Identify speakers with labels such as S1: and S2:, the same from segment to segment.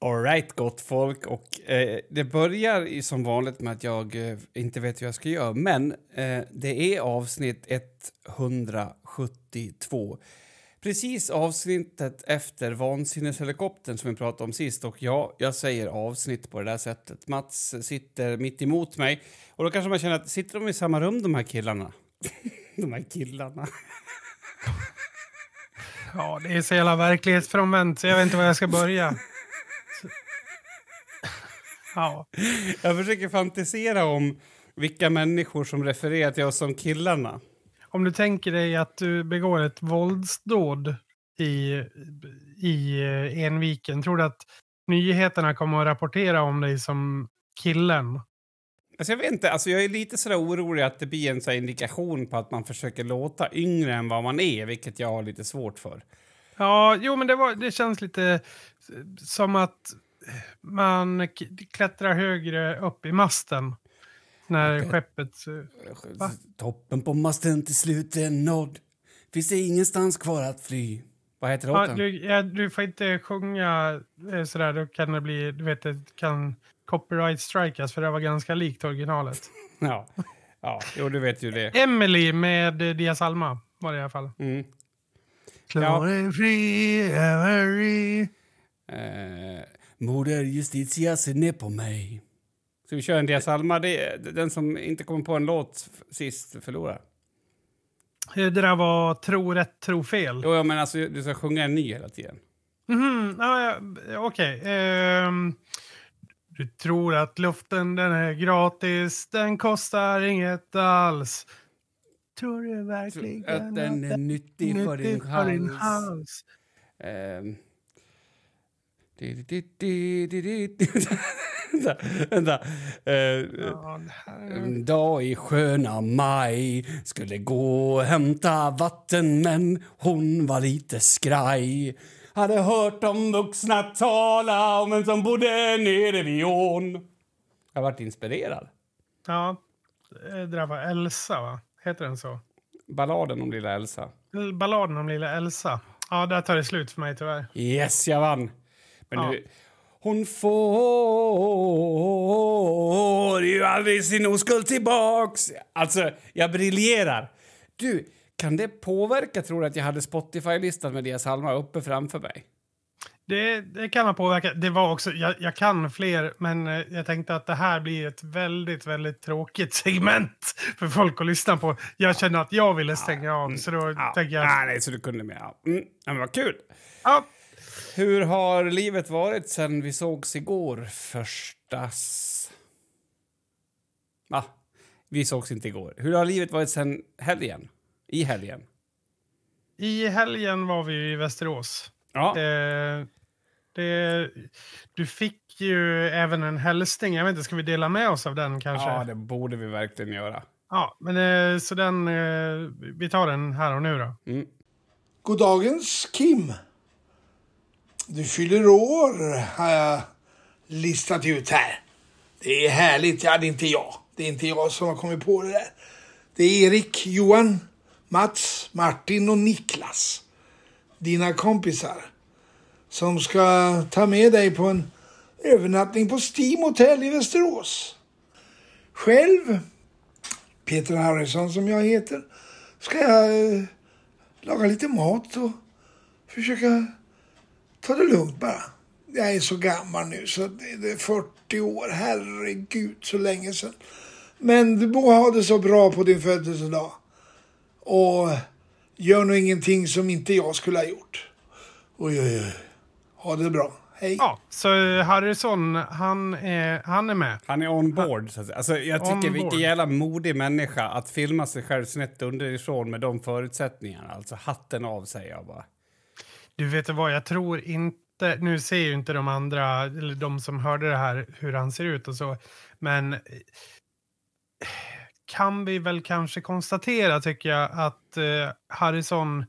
S1: Alright, gott folk. Och, eh, det börjar som vanligt med att jag eh, inte vet hur jag ska göra, men eh, det är avsnitt 172. Precis avsnittet efter Vansinneshelikoptern som vi pratade om sist. Och ja, jag säger avsnitt på det där sättet. Mats sitter mitt emot mig. Och då kanske man känner att sitter de i samma rum, de här killarna? de här killarna.
S2: Ja, det är så jävla verklighetsfrånvänt så jag vet inte var jag ska börja. Ja.
S1: Jag försöker fantisera om vilka människor som refererar till oss som killarna.
S2: Om du tänker dig att du begår ett våldsdåd i, i eh, Enviken, tror du att nyheterna kommer att rapportera om dig som killen?
S1: Alltså jag vet inte, alltså jag är lite sådär orolig att det blir en indikation på att man försöker låta yngre än vad man är, vilket jag har lite svårt för.
S2: Ja, jo men det, var, det känns lite som att man klättrar högre upp i masten när okay. skeppet...
S1: Va? Toppen på masten till slut är nådd. Finns det ingenstans kvar att fly. Vad heter låten?
S2: Ja, du, ja, du får inte sjunga eh, sådär, då kan det bli, du vet, det kan copyright strikas för det var ganska likt originalet.
S1: ja, ja, jo du vet ju det.
S2: Emily med Dias Alma var det i alla fall. Mm.
S1: Klar ja. fri, Emily. Eh, Moder Justitia ser ner på mig. Ska vi köra en Dias Alma? Det, den som inte kommer på en låt sist förlorar.
S2: Det där var tro rätt, tro fel.
S1: Jo, men alltså, du ska sjunga en ny hela tiden.
S2: Mm -hmm. ah, ja, Okej. Okay. Um, du tror att luften den är gratis, den kostar inget alls. Tror du verkligen
S1: att den är nyttig, nyttig för din hals? För din hals? Um, vänta. en dag i sköna maj skulle gå och hämta vatten men hon var lite skraj hade hört de vuxna tala om en som bodde nere vid ån. Jag varit inspirerad.
S2: Ja, det där var Elsa, va? Heter den så?
S1: Balladen om lilla Elsa.
S2: Balladen om lilla Elsa. Ja, där tar det slut för mig tyvärr.
S1: Yes, jag vann. Men ja. du, hon får ju aldrig sin oskuld tillbaks. Alltså, jag briljerar. Du, kan det påverka, tror du, att jag hade Spotify-listan med Dias Alma uppe framför mig?
S2: Det, det, kan ha påverkat. Det var också, jag, jag, kan fler, men eh, jag tänkte att det här blir ett väldigt, väldigt tråkigt segment för folk att lyssna på. Jag känner att jag ville stänga ja, av, så då ja, jag...
S1: Nej, nej, så du kunde med. Ja. Mm, men vad kul! Ja, hur har livet varit sen vi sågs igår förstas? Va? Vi sågs inte igår. Hur har livet varit sen helgen? I helgen?
S2: I helgen var vi i Västerås. Ja. Det, det, du fick ju även en hälsning. Jag vet inte, ska vi dela med oss av den kanske?
S1: Ja, det borde vi verkligen göra.
S2: Ja, men eh, så den, eh, vi tar den här och nu då. Mm.
S3: Goddagens Kim. Du fyller år, har jag listat ut här. Det är härligt. Ja, det är inte jag. Det är inte jag som har kommit på det där. Det är Erik, Johan, Mats, Martin och Niklas. Dina kompisar. Som ska ta med dig på en övernattning på Steam Hotel i Västerås. Själv, Peter Harrison som jag heter, ska jag eh, laga lite mat och försöka ta det lugnt bara. Jag är så gammal nu så det är 40 år. Herregud, så länge sedan. Men du må ha det så bra på din födelsedag. Och gör nog ingenting som inte jag skulle ha gjort. Oj, oj, oj. Ha det bra. Hej.
S2: Ja, så Harrison, han är, han är med.
S1: Han är on board. Så att säga. Alltså, jag tycker vilken jävla modig människa att filma sig själv snett underifrån med de förutsättningarna. Alltså hatten av säger jag bara.
S2: Du vet vad, jag tror inte, nu ser ju inte de andra, eller de som hörde det här, hur han ser ut och så, men eh, kan vi väl kanske konstatera, tycker jag, att eh, Harrison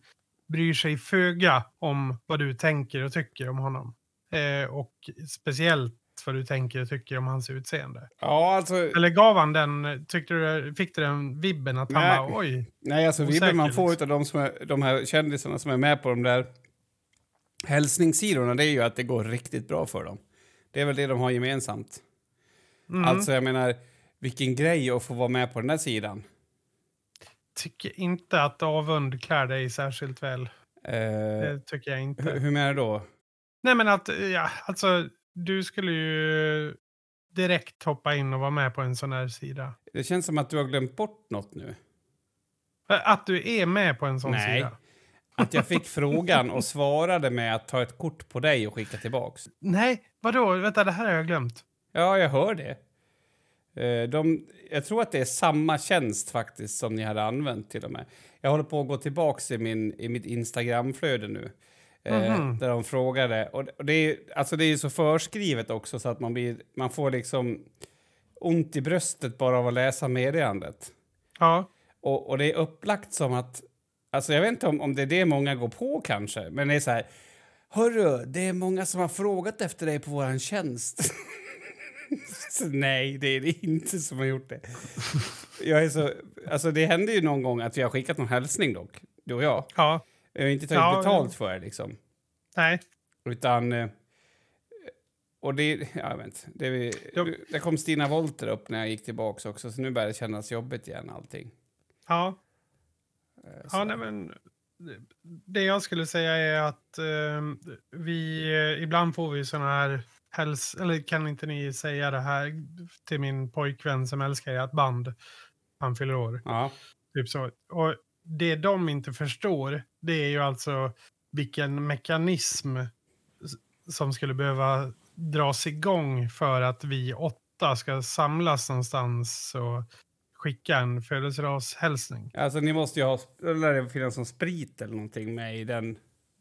S2: bryr sig föga om vad du tänker och tycker om honom. Eh, och speciellt vad du tänker och tycker om hans utseende.
S1: Ja, alltså...
S2: Eller gav han den, tyckte du, fick du den vibben att han nej, bara oj?
S1: Nej, alltså vibben man får liksom. av de, som är, de här kändisarna som är med på de där hälsningssidorna det är ju att det går riktigt bra för dem. Det är väl det de har gemensamt.
S2: Mm.
S1: Alltså, jag menar, vilken grej att få vara med på den där sidan.
S2: Tycker inte att avund klär dig särskilt väl.
S1: Eh,
S2: Det tycker jag inte.
S1: hur, hur menar du då?
S2: Nej men att, ja, alltså du skulle ju direkt hoppa in och vara med på en sån här sida.
S1: Det känns som att du har glömt bort något nu.
S2: Att du är med på en sån
S1: Nej.
S2: sida.
S1: Att jag fick frågan och svarade med att ta ett kort på dig och skicka tillbaks.
S2: Nej, vadå? Vänta, det här har jag glömt.
S1: Ja, jag hör det. Eh, De, jag tror att det är samma tjänst faktiskt som ni hade använt till och med. Jag håller på att gå tillbaks i, min, i mitt Instagramflöde nu. eh,
S2: Mhm.
S1: Där de frågade. Och det- är, alltså det är så förskrivet också så att man, blir, man får liksom ont i bröstet bara av att läsa meddelandet.
S2: Ja.
S1: Och, och det är upplagt som att... Alltså jag vet inte om, om det är det många går på kanske, men det är så här... Hörru, det är många som har frågat efter dig på våran tjänst. så, nej, det är det inte som har gjort det. Jag är så, alltså det händer ju någon gång att vi har skickat någon hälsning dock, du och jag.
S2: Ja.
S1: Vi har inte tagit
S2: Ja,
S1: betalt för det liksom.
S2: Nej.
S1: Utan... eh, Och det, ja, jag vet inte, det, vi, det kom Stina Wolter upp när jag gick tillbaks också, så nu börjar det kännas jobbigt igen allting.
S2: Ja.
S1: Eh,
S2: Ja,
S1: så.
S2: nej, men det jag skulle säga är att eh, vi eh, ibland får vi såna här häls eller kan inte ni säga det här till min pojkvän som älskar ert band? Han fyller år.
S1: Ja.
S2: Typ så. Och det de inte förstår, det är ju alltså vilken mekanism som skulle behöva dras igång för att vi åtta ska samlas någonstans och skicka en födelsedagshälsning.
S1: Alltså ni måste ju ha, lär det finnas som sprit eller någonting med i den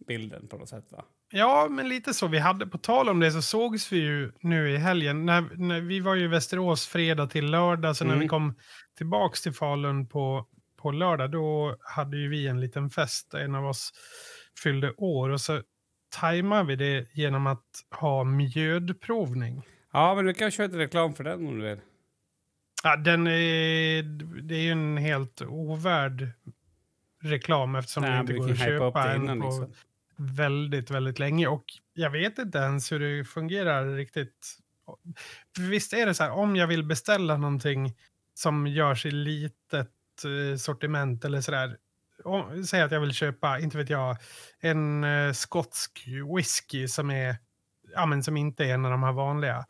S1: bilden på något sätt va?
S2: Ja, men lite så. Vi hade, på tal om det så sågs vi ju nu i helgen. När, när vi var ju i Västerås fredag till lördag, så när
S1: Mm.
S2: vi kom tillbaks till Falun på, på lördag, då hade ju vi en liten fest. där En av oss fyllde år och så tajmade vi det genom att ha mjödprovning.
S1: Ja, men du kan köra lite reklam för den om du vill.
S2: Ja, den är, det är ju en helt ovärd reklam eftersom
S1: Nej,
S2: det inte går att köpa en
S1: innan
S2: på
S1: liksom.
S2: väldigt, väldigt länge. Och jag vet inte ens hur det fungerar riktigt. Visst är det så här, om jag vill beställa någonting som görs i litet eh, sortiment eller sådär. Om, säg att jag vill köpa, inte vet jag, en eh, skotsk whisky som, är, ja, men som inte är en av de här vanliga.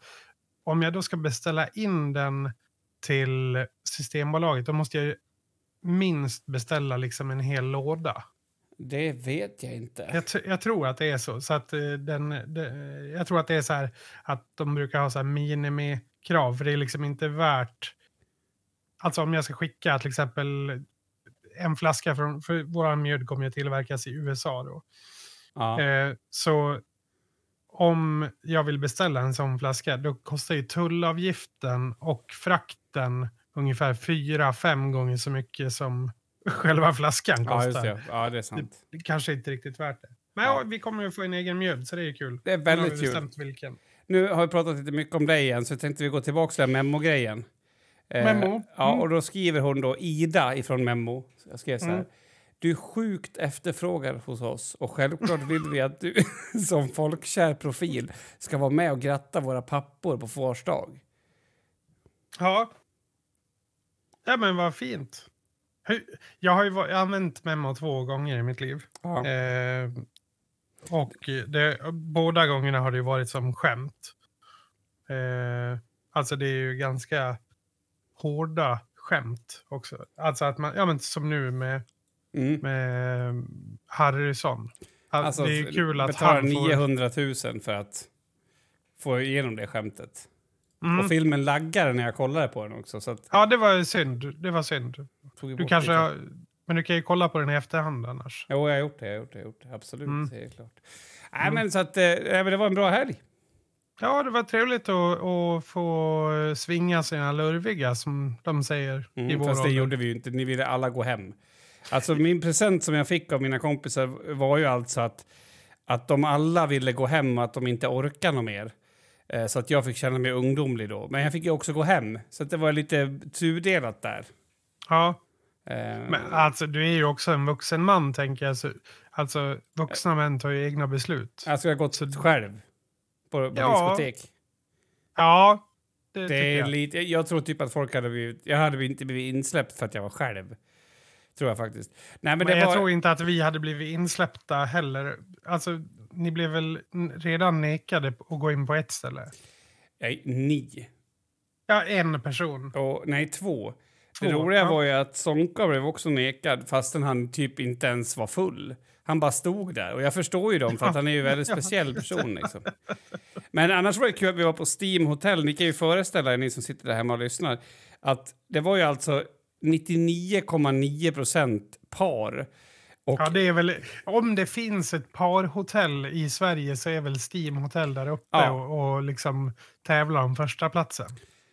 S2: Om jag då ska beställa in den till Systembolaget, då måste jag ju minst beställa liksom en hel låda.
S1: Det vet jag inte.
S2: Jag, jag tror att det är så. så att, eh, den, det, jag tror att det är så här att de brukar ha så här minimikrav. För det är liksom inte värt... Alltså om jag ska skicka till exempel en flaska från... För vår mjöd kommer ju tillverkas i USA då.
S1: Ja.
S2: Eh, så om jag vill beställa en sån flaska då kostar ju tullavgiften och frakten ungefär fyra, fem gånger så mycket som själva flaskan
S1: ja,
S2: kostar.
S1: det. Ja, det är sant.
S2: Det kanske inte riktigt värt det. Men
S1: Ja.
S2: ja. vi kommer ju få en egen mjöd, så det är kul.
S1: Det är väldigt kul.
S2: vilken.
S1: Nu har vi pratat lite mycket om dig igen, så tänkte vi gå tillbaka till den Memo-grejen. Eh,
S2: Memo.
S1: Ja,
S2: Mm.
S1: och då skriver hon då, Ida ifrån Memo, jag skrev så här.
S2: Mm.
S1: Du är sjukt efterfrågad hos oss och självklart vill vi att du som folkkär profil ska vara med och gratta våra pappor på fars dag.
S2: Ja. Ja, men vad fint. Jag har ju jag har använt Memo två gånger i mitt liv.
S1: Ja.
S2: Eh, och det, båda gångerna har det ju varit som skämt. Eh, alltså det är ju ganska hårda skämt också. Alltså att man, ja men som nu med,
S1: Mm.
S2: med Harrison.
S1: Alltså,
S2: det är kul att han får...
S1: 900 000 för att få igenom det skämtet.
S2: Mm.
S1: Och filmen laggade när jag kollade på den också. Så att
S2: Ja, det var synd. Det var synd. Du kanske
S1: lite.
S2: har, men du kan ju kolla på den i efterhand annars.
S1: Jo, jag har gjort det. Jag har gjort det, jag har gjort det. Absolut,
S2: Mm.
S1: det är klart. Nej, men så att, eh, nej, men det var en bra helg.
S2: Ja, det var trevligt att, att få svinga sina lurviga som de säger i
S1: Mm,
S2: vår
S1: fast det gjorde vi ju inte. Ni ville alla gå hem. Alltså min present som jag fick av mina kompisar var ju alltså att, att de alla ville gå hem och att de inte orkar något mer. Eh, Så att jag fick känna mig ungdomlig då. Men jag fick ju också gå hem. Så det var lite tudelat där.
S2: Ja,
S1: Eh,
S2: men alltså du är ju också en vuxen man tänker jag. Så, alltså vuxna män tar ju egna beslut.
S1: Alltså jag har gått själv på, på
S2: Ja.
S1: diskotek.
S2: Ja, det,
S1: Det är
S2: jag.
S1: lite, jag tror typ att folk hade blivit... Jag hade inte blivit insläppt för att jag var själv. Tror jag faktiskt. Nej, men,
S2: Men, jag
S1: var...
S2: tror inte att vi hade blivit insläppta heller. Alltså, ni blev väl redan nekade att gå in på ett ställe?
S1: Nej, ni.
S2: Ja, en person.
S1: Och, nej, två. Det
S2: Två,
S1: roliga
S2: ja.
S1: var ju att Sonka blev också nekad fastän han typ inte ens var full. Han bara stod där. Och jag förstår ju dem för att han är ju en väldigt speciell person. Liksom. Men annars var det kul att vi var på Steam Hotel. Ni kan ju föreställa er, ni som sitter där hemma och lyssnar, att det var ju alltså 99,9 procent par. Och,
S2: Ja, det är väl, om det finns ett parhotell i Sverige så är väl Steam Hotel där uppe
S1: Ja.
S2: och, och liksom tävlar om första platsen.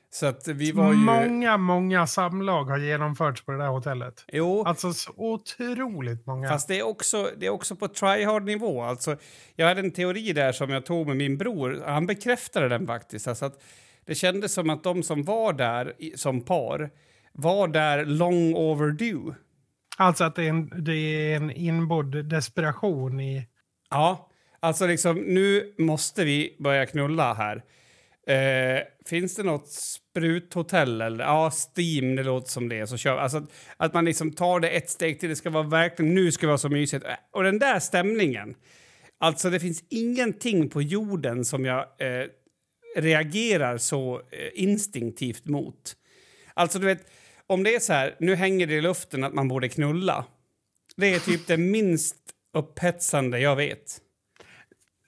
S1: så att vi var ju...
S2: Många, många samlag har genomförts på det där hotellet.
S1: Jo,
S2: Alltså så otroligt många.
S1: Fast det är också, det är också på tryhard-nivå. Alltså, jag hade en teori där som jag tog med min bror. Han bekräftade den faktiskt. Alltså att det kändes som att de som var där som par var där long overdue.
S2: Alltså att det är en, det är en inbodd desperation i...
S1: Ja, alltså liksom nu måste vi börja knulla här. Eh, finns det något spruthotell eller ja, Steam, det låter som det. Så kör, alltså att, att man liksom tar det ett steg till. Det ska vara verkligen, nu ska det vara så mysigt. Och den där stämningen. Alltså det finns ingenting på jorden som jag eh, reagerar så eh, instinktivt mot. Alltså du vet, om det är så här, nu hänger det i luften att man borde knulla. Det är typ det minst upphetsande jag vet.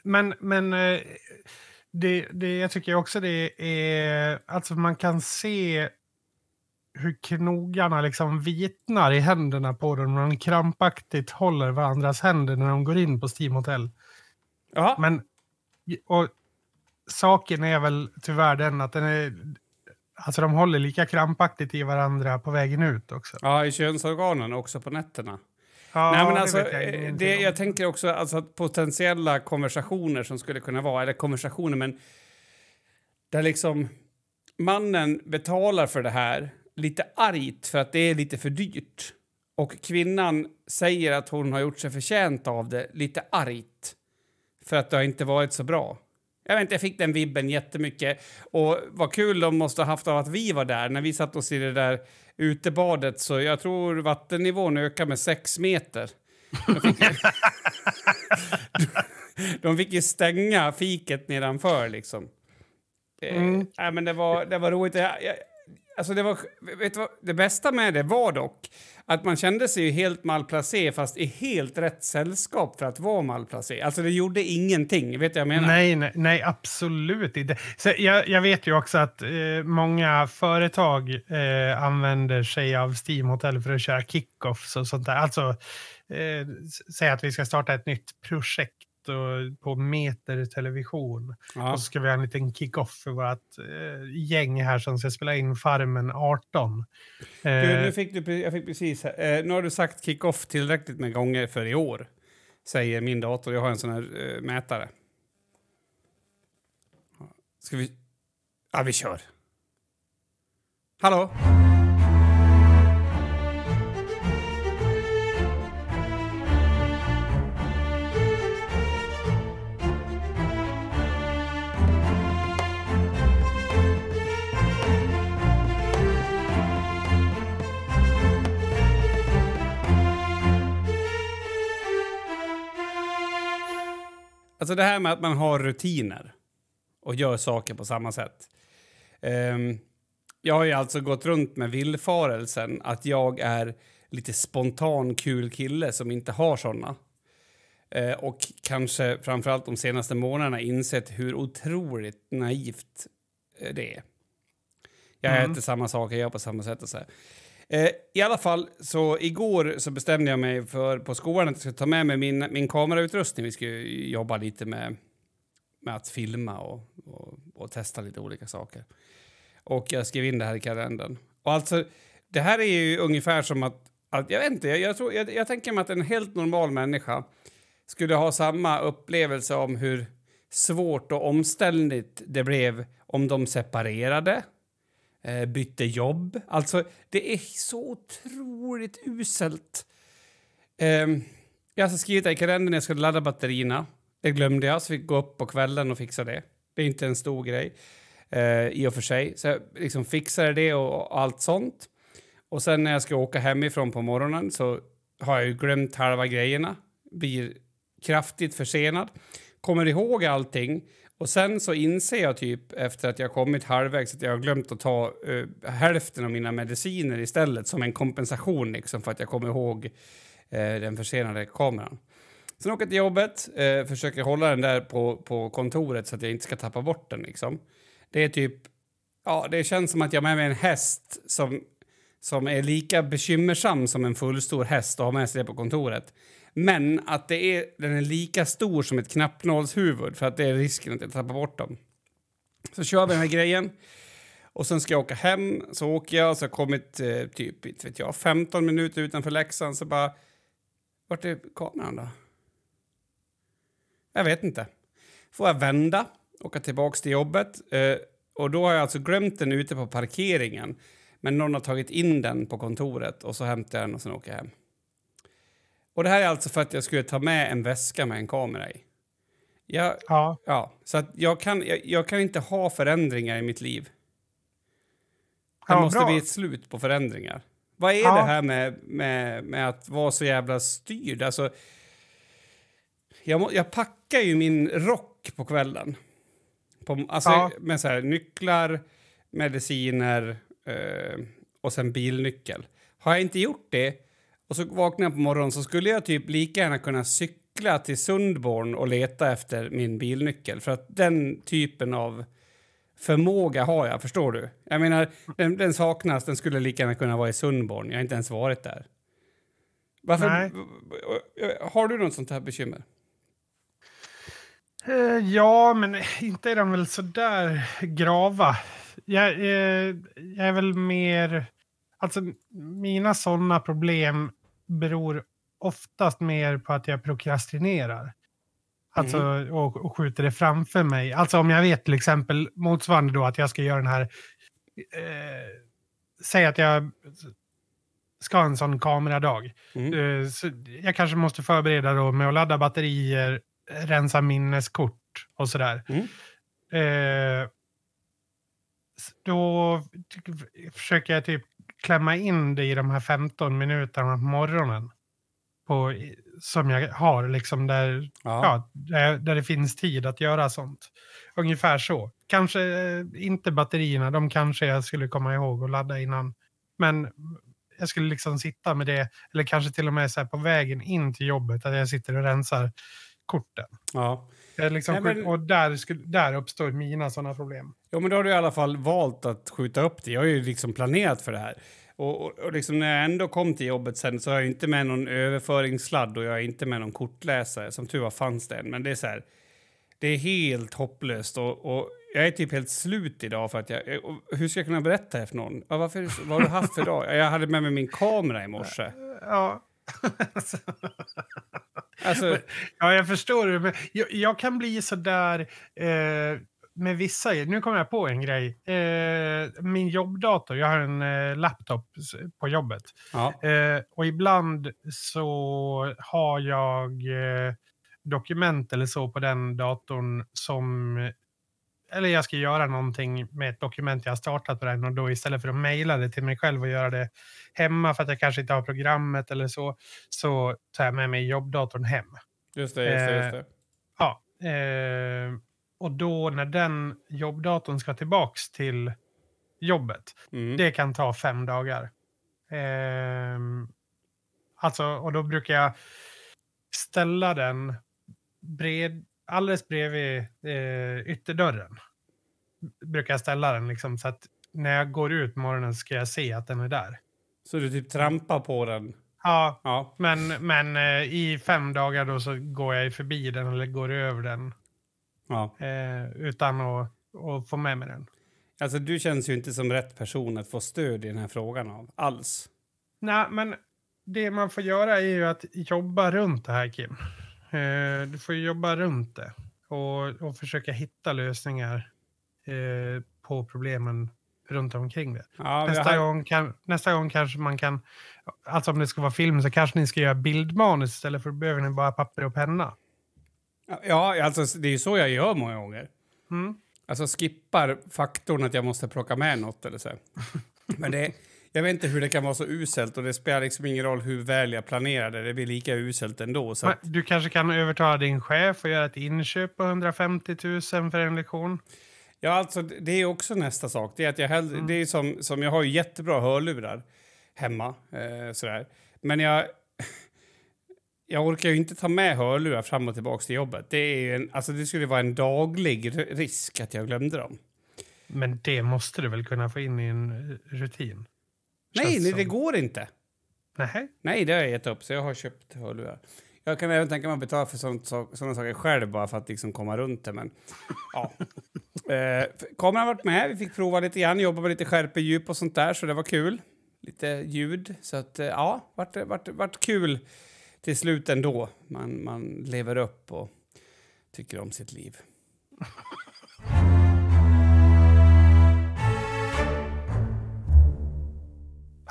S2: Men, men eh, det, det, jag tycker också det är... Alltså man kan se hur knogarna liksom vitnar i händerna på dem när de krampaktigt håller varandras händer när de går in på Steam Hotel.
S1: Ja,
S2: Men och saken är väl tyvärr den att den är... Alltså de håller lika krampaktigt i varandra på vägen ut också.
S1: ja i könsorganen också på nätterna.
S2: Ja,
S1: Nej, men alltså,
S2: jag
S1: eh, det, jag tänker också alltså, att potentiella konversationer som skulle kunna vara, eller konversationer, men där liksom mannen betalar för det här lite argt för att det är lite för dyrt. Och kvinnan säger att hon har gjort sig förtjänt av det lite argt för att det har inte varit så bra. Jag vet inte, jag fick den vibben jättemycket. Och vad kul de måste ha haft av att vi var där. När vi satt oss i det där utebadet så jag tror vattennivån ökar med sex meter. De fick, de fick ju stänga fiket nedanför liksom.
S2: Mm.
S1: Eh, nej, men det var, det var roligt. Jag, jag, alltså det, var, vet du vad, det bästa med det var dock att man kände sig ju helt malplacé fast i helt rätt sällskap för att vara malplacé. Alltså det gjorde ingenting. Vet du vad jag menar?
S2: Nej, nej, nej, absolut inte. Så jag, jag vet ju också att eh, många företag eh, använder sig av Steam Hotel för att köra kickoffs och sånt där. Alltså, eh, säga att vi ska starta ett nytt projekt och, på Meter Television.
S1: Ja.
S2: Och så ska vi ha en liten kick-off för vårt eh, gäng här som ska spela in Farmen 18.
S1: Du,
S2: Eh,
S1: nu fick du, jag fick precis... Eh, nu har du sagt kick-off tillräckligt med gånger för i år, säger min dator. Jag har en sån här eh, mätare. Ska vi... Ja, vi kör. Hallå? Alltså det här med att man har rutiner och gör saker på samma sätt. Ehm, jag har ju alltså gått runt med villfarelsen att jag är lite spontan kul kille som inte har såna. Eh, och kanske framförallt de senaste månaderna insett hur otroligt naivt eh, det är. Jag
S2: Mm.
S1: äter samma saker, jag gör på samma sätt och så här. Eh, I alla fall, så igår så bestämde jag mig för på skolan att jag skulle ta med mig min, min kamerautrustning. Vi skulle jobba lite med, med att filma och, och, och testa lite olika saker. Och jag skrev in det här i kalendern. Och alltså, det här är ju ungefär som att, att jag vet inte, jag, jag, tror, jag, jag tänker mig att en helt normal människa skulle ha samma upplevelse om hur svårt och omständligt det blev om de separerade, Eh, bytte jobb. Alltså, det är så otroligt uselt. Eh, jag har alltså skrivit det i kalendern när jag skulle ladda batterierna. Det glömde jag, så fick gå upp på kvällen och fixa det. Det är inte en stor grej. eh, i och för sig. Så jag liksom fixade det och, och allt sånt. Och sen när jag ska åka hemifrån på morgonen så har jag ju glömt halva grejerna. Blir kraftigt försenad. Kommer ihåg allting. Och sen så inser jag typ efter att jag kommit halvvägs att jag har glömt att ta uh, hälften av mina mediciner istället som en kompensation liksom för att jag kommer ihåg uh, den försenade kameran. Sen åker jag till jobbet, uh, försöker hålla den där på, på kontoret så att jag inte ska tappa bort den liksom. Det är typ, ja det känns som att jag har med mig en häst som, som är lika bekymmersam som en fullstor häst och har med sig det på kontoret. Men att det är, den är lika stor som ett knappnålshuvud för att det är risken att jag tappar bort dem. Så kör vi den här grejen. Och sen ska jag åka hem. Så åker jag och så har jag kommit eh, typ vet jag, 15 minuter utanför Leksand. Så bara... Vart är kameran då? Jag vet inte. Får jag vända, åka tillbaka till jobbet. Eh, och då har jag alltså glömt den ute på parkeringen. Men någon har tagit in den på kontoret och så hämtar jag den och sen åker jag hem. Och det här är alltså för att jag skulle ta med en väska med en kamera i. Jag,
S2: Ja.
S1: ja, så att jag, kan, jag, jag kan inte ha förändringar i mitt liv. Det
S2: Ja,
S1: måste
S2: bra.
S1: bli ett slut på förändringar. Vad är
S2: Ja.
S1: det här med, med, med att vara så jävla styrd? Alltså, jag, må, jag packar ju min rock på kvällen. På, alltså,
S2: Ja.
S1: Med så här, nycklar, mediciner eh, och sen bilnyckel. Har jag inte gjort det och så vaknar jag på morgonen så skulle jag typ lika gärna kunna cykla till Sundborn och leta efter min bilnyckel. För att den typen av förmåga har jag, förstår du? Jag menar, den, den saknas, den skulle lika gärna kunna vara i Sundborn. Jag har inte ens varit där. Varför?
S2: Nej.
S1: Har du något sånt här bekymmer?
S2: Eh, ja, men inte är de väl så där grava. Jag, eh, jag är väl mer... Alltså, mina sådana problem beror oftast mer på att jag prokrastinerar. Alltså, och, och skjuter det framför mig. Alltså om jag vet till exempel motsvarande då att jag ska göra den här... Eh, säg att jag ska ha en sån kameradag.
S1: Mm.
S2: Eh, så jag kanske måste förbereda då med att ladda batterier, rensa minneskort och sådär.
S1: Mm.
S2: Eh, då försöker jag typ klämma in det i de här 15 minuterna på morgonen. På, som jag har, liksom där,
S1: Ja.
S2: ja, där, där det finns tid att göra sånt. Ungefär så. Kanske eh, inte batterierna, de kanske jag skulle komma ihåg att ladda innan. Men jag skulle liksom sitta med det, eller kanske till och med så på vägen in till jobbet, att jag sitter och rensar korten.
S1: ja.
S2: Jag liksom,
S1: Nej, men-
S2: Och där, skulle, där uppstår mina sådana problem.
S1: Jo, men då har du i alla fall valt att skjuta upp det. Jag har ju liksom planerat för det här. Och, och, och liksom när jag ändå kom till jobbet sen så har jag inte med någon överföringssladd och jag är inte med någon kortläsare. Som tur var fanns det en. Men det är så här, det är helt hopplöst och, och jag är typ helt slut idag för att jag... Och hur ska jag kunna berätta det för någon? Ja, varför, vad har du haft för dag? Jag hade med mig min kamera i morse.
S2: Ja.
S1: Alltså,
S2: ja, jag förstår det. Men jag, jag kan bli så där eh, med vissa. Nu kommer jag på en grej. Eh, min jobbdator, jag har en eh, laptop på jobbet.
S1: ja.
S2: Eh, och ibland så har jag eh, dokument eller så på den datorn som... Eller jag ska göra någonting med ett dokument jag har startat på den och då istället för att mejla det till mig själv och göra det hemma för att jag kanske inte har programmet eller så, så tar jag med mig jobbdatorn hem.
S1: Just det, just det. Just det.
S2: Ja, eh, och då när den jobbdatorn ska tillbaks till jobbet,
S1: Mm.
S2: det kan ta fem dagar. Ehm, alltså, och då brukar jag ställa den bred, alldeles bredvid eh, ytterdörren. Brukar jag ställa den liksom så att när jag går ut morgonen ska jag se att den är där.
S1: Så du typ trampar på den?
S2: Ja,
S1: Ja.
S2: men, men eh, i fem dagar då så går jag förbi den eller går över den
S1: ja.
S2: eh, utan att, att få med mig den.
S1: Alltså, du känns ju inte som rätt person att få stöd i den här frågan av. Alls.
S2: Nej, men det man får göra är ju att jobba runt det här, Kim. Eh, du får ju jobba runt det och, och försöka hitta lösningar eh, på problemen runt omkring det.
S1: Ja,
S2: Nästa,
S1: har-
S2: gång kan, nästa gång kanske man kan, alltså om det ska vara film så kanske ni ska göra bildmanus istället för behöver ni bara papper och penna.
S1: Ja, alltså det är ju så jag gör många gånger.
S2: Mm.
S1: Alltså skippar faktorn att jag måste plocka med något eller så. Men det, jag vet inte hur det kan vara så uselt och det spelar liksom ingen roll hur väl jag planerar det. Blir lika uselt ändå. Så att,
S2: Du kanske kan övertala din chef och göra ett inköp på 150 000 för en lektion?
S1: ja, alltså det är också nästa sak. Det är att jag hellre,
S2: Mm.
S1: det är som, som jag har ju jättebra hörlurar hemma eh, sådär. Men jag jag orkar ju inte ta med hörlurar fram och tillbaka till jobbet. Det, är en, alltså det skulle vara en daglig risk att jag glömde dem.
S2: Men det måste du väl kunna få in i en eh, rutin?
S1: Nej, nej, det går inte.
S2: Nej.
S1: Nej, det har jag gett upp, så jag har köpt hörlurar. Jag kan även tänka mig att betala för sånt, så, sådana saker själv bara för att liksom komma runt det. Men, ja. eh, kameran har varit med, vi fick prova lite grann, jobba med lite skärpedjup och sånt där, så det var kul. Lite ljud, så att eh, ja, vart, vart, vart kul till slut ändå. Man, man lever upp och tycker om sitt liv.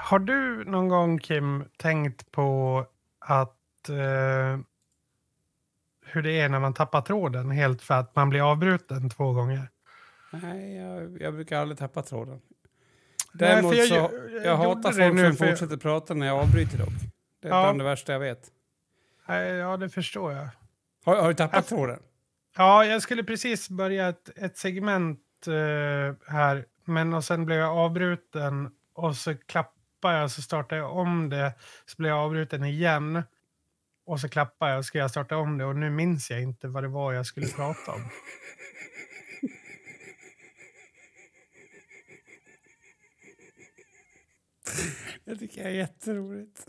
S2: Har du någon gång, Kim, tänkt på att eh, hur det är när man tappar tråden helt för att man blir avbruten två gånger?
S1: Nej, jag, jag brukar aldrig tappa tråden.
S2: Nej,
S1: Däremot
S2: för jag
S1: så,
S2: gjo-
S1: jag,
S2: jag
S1: hatar folk
S2: nu,
S1: som
S2: för jag-
S1: fortsätter prata när jag avbryter dock. Det är
S2: Ja.
S1: bland det värsta jag vet.
S2: Nej, Ja, det förstår jag.
S1: Har, har du tappat
S2: Jag-
S1: tråden?
S2: Ja, jag skulle precis börja ett, ett segment eh, här, men och sen blev jag avbruten och så klappade jag så startade jag om det, så blev jag avbruten igen och så klappade jag och ska jag starta om det och nu minns jag inte vad det var jag skulle prata om.
S1: Jag tycker det är jätteroligt.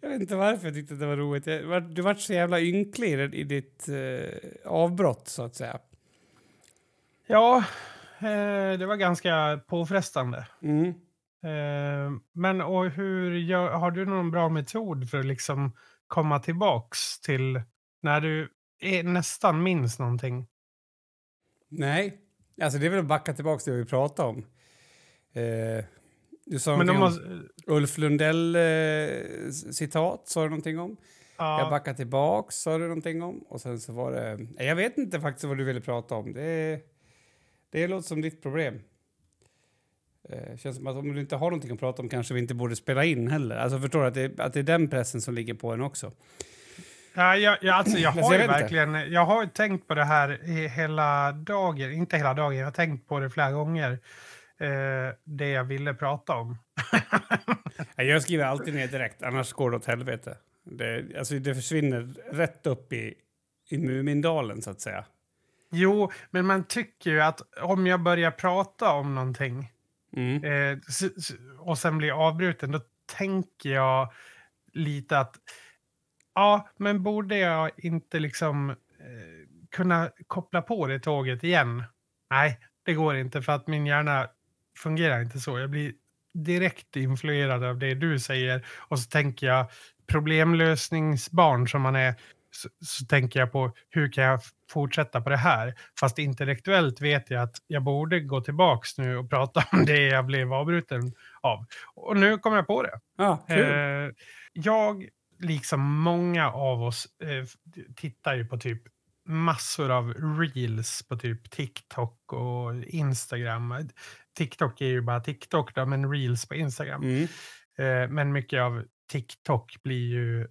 S1: Jag vet inte varför jag tyckte det var roligt. Var- du vart så jävla ynklig i, i ditt eh, avbrott, så att säga.
S2: Ja, eh, det var ganska påfrestande.
S1: Mm.
S2: Eh, men och hur gör, har du någon bra metod för att liksom komma tillbaks till när du är, nästan minns någonting?
S1: Nej, alltså det är väl att backa tillbaka till det vi pratade om. Eh, du sa
S2: Men
S1: någonting
S2: de
S1: om
S2: måste,
S1: Ulf Lundell eh, citat, sa du någonting om. Jag
S2: ja,
S1: backar tillbaks, sa du någonting om. Och sen så var det... Jag vet inte faktiskt vad du ville prata om. Det, det låter som ditt problem. Eh, känns som att om du inte har någonting att prata om kanske vi inte borde spela in heller. Alltså förstår du att det, att det är den pressen som ligger på en också.
S2: ja, jag, jag, alltså jag
S1: Alltså,
S2: har
S1: jag
S2: ju verkligen jag har tänkt på det här hela dagen. Inte hela dagen, jag har tänkt på det flera gånger. Eh, det jag ville prata om.
S1: Jag skriver alltid ner direkt, annars går det åt helvete. Det, alltså det försvinner rätt upp i, i Mumindalen så att säga.
S2: Jo, men man tycker ju att om jag börjar prata om någonting
S1: Mm.
S2: eh, och sen blir avbruten, då tänker jag lite att ja, men borde jag inte liksom eh, kunna koppla på det tåget igen? Nej, det går inte för att min hjärna fungerar inte så. Jag blir direkt influerad av det du säger och så tänker jag problemlösningsbarn som man är så, så tänker jag på hur kan jag fortsätta på det här? Fast intellektuellt vet jag att jag borde gå tillbaks nu och prata om det jag blev avbruten av. Och nu kommer jag på det.
S1: Ja.
S2: Eh, jag, liksom många av oss, eh, tittar ju på typ massor av reels på typ TikTok och Instagram. TikTok är ju bara TikTok då, men reels på Instagram.
S1: Mm.
S2: Eh, men mycket av TikTok blir ju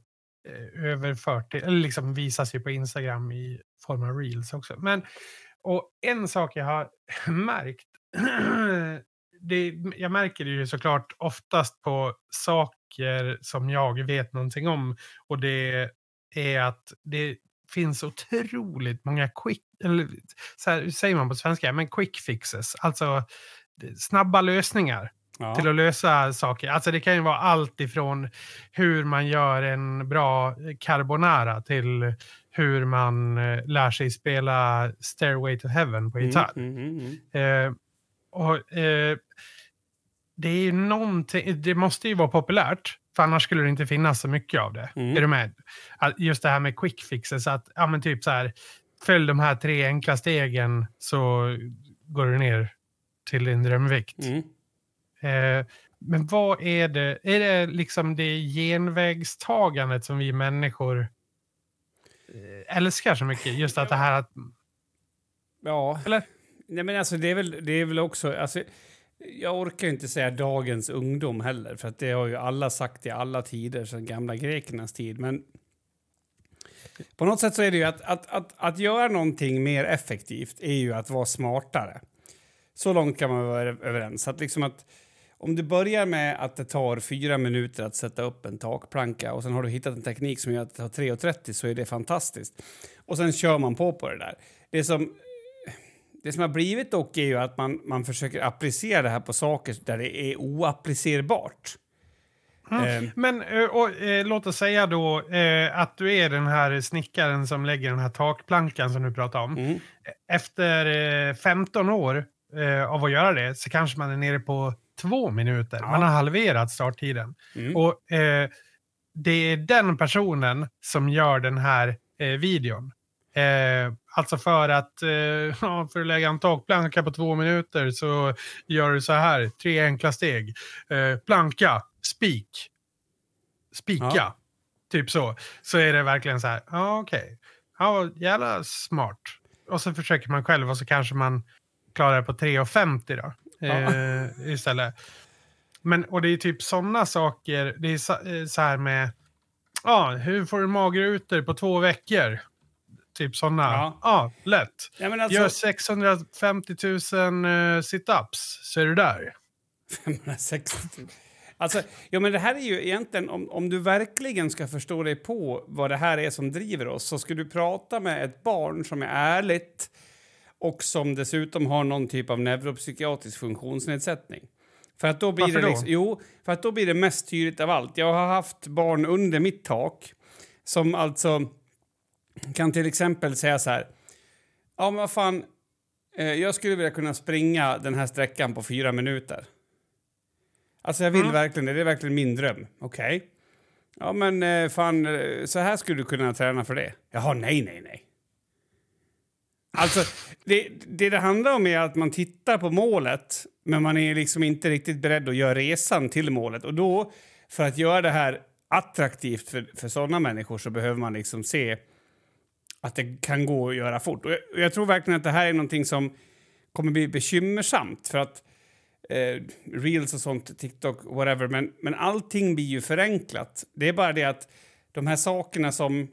S2: Eh, överfört eller liksom visas ju på Instagram i form av reels också. Men, och en sak jag har märkt, det, jag märker det ju såklart oftast på saker som jag vet någonting om och det är att det finns otroligt många quick, eller så här, hur säger man på svenska, men quick fixes, alltså snabba lösningar
S1: Ja.
S2: till att lösa saker. Alltså det kan ju vara allt ifrån hur man gör en bra carbonara till hur man eh, lär sig spela Stairway to Heaven på gitarr.
S1: Mm, mm, mm, mm.
S2: Eh, och, eh, det är ju någonting, det måste ju vara populärt, för annars skulle det inte finnas så mycket av det.
S1: Mm.
S2: Är du med? Just det här med quick fixes, att ja, men typ så här, följ de här tre enkla stegen så går du ner till din drömvikt. Eh, men vad är det? Är det liksom det genvägstagandet som vi människor eh, älskar så mycket? Just att det här att...
S1: Ja.
S2: Eller?
S1: Nej, men alltså, det, är väl, det är väl också... Alltså, jag orkar inte säga dagens ungdom heller, för att det har ju alla sagt i alla tider, sedan gamla grekernas tid. Men på något sätt så är det ju att, att, att, att göra någonting mer effektivt är ju att vara smartare. Så långt kan man vara överens. Att liksom att om du börjar med att det tar fyra minuter att sätta upp en takplanka och sen har du hittat en teknik som gör att det tar 3.30 så är det fantastiskt. Och sen kör man på på det där. Det som, det som har blivit dock är ju att man, man försöker applicera det här på saker där det är oapplicerbart.
S2: Mm. Men eh, och, eh, låt oss säga då eh, att du är den här snickaren som lägger den här takplankan som du pratar om.
S1: Mm.
S2: Efter eh, 15 år eh, av att göra det så kanske man är nere på två minuter.
S1: Ja.
S2: Man har halverat starttiden.
S1: Mm.
S2: Och eh, det är den personen som gör den här eh, videon. Eh, alltså för att, eh, för att lägga en takplanka på två minuter så gör du så här, tre enkla steg. Eh, planka, spik, spika,
S1: Ja.
S2: typ så. Så är det verkligen så här, ja okej, ja jävla smart. Och så försöker man själv och så kanske man klarar det på 3,50 då. Eh, istället. Men, och det är typ sådana saker, det är så, eh, så här med, ja, hur får du magrutor på två veckor? Typ sådana.
S1: Ja.
S2: Ja, lätt.
S1: Ja, alltså,
S2: Gör 650 000 eh, situps, så är du där.
S1: 560 000. Alltså, ja, men det här är ju egentligen, om, om du verkligen ska förstå dig på vad det här är som driver oss så ska du prata med ett barn som är ärligt och som dessutom har någon typ av neuropsykiatrisk funktionsnedsättning. För att då blir
S2: Varför
S1: det
S2: då?
S1: liksom, Jo, för att då blir det mest tydligt av allt. Jag har haft barn under mitt tak som alltså kan till exempel säga så här. Ja, men vad fan, eh, jag skulle vilja kunna springa den här sträckan på fyra minuter. Alltså jag vill
S2: Mm.
S1: verkligen det, det är verkligen min dröm. Okej. Ja men eh, fan, eh, så här skulle du kunna träna för det. Jaha, nej, nej, nej. Alltså, det, det det handlar om är att man tittar på målet men man är liksom inte riktigt beredd att göra resan till målet. Och då, för att göra det här attraktivt för, för sådana människor så behöver man liksom se att det kan gå att göra fort. Och jag, och jag tror verkligen att det här är någonting som kommer bli bekymmersamt för att eh, reels och sånt, TikTok, whatever, men, men allting blir ju förenklat. Det är bara det att de här sakerna som,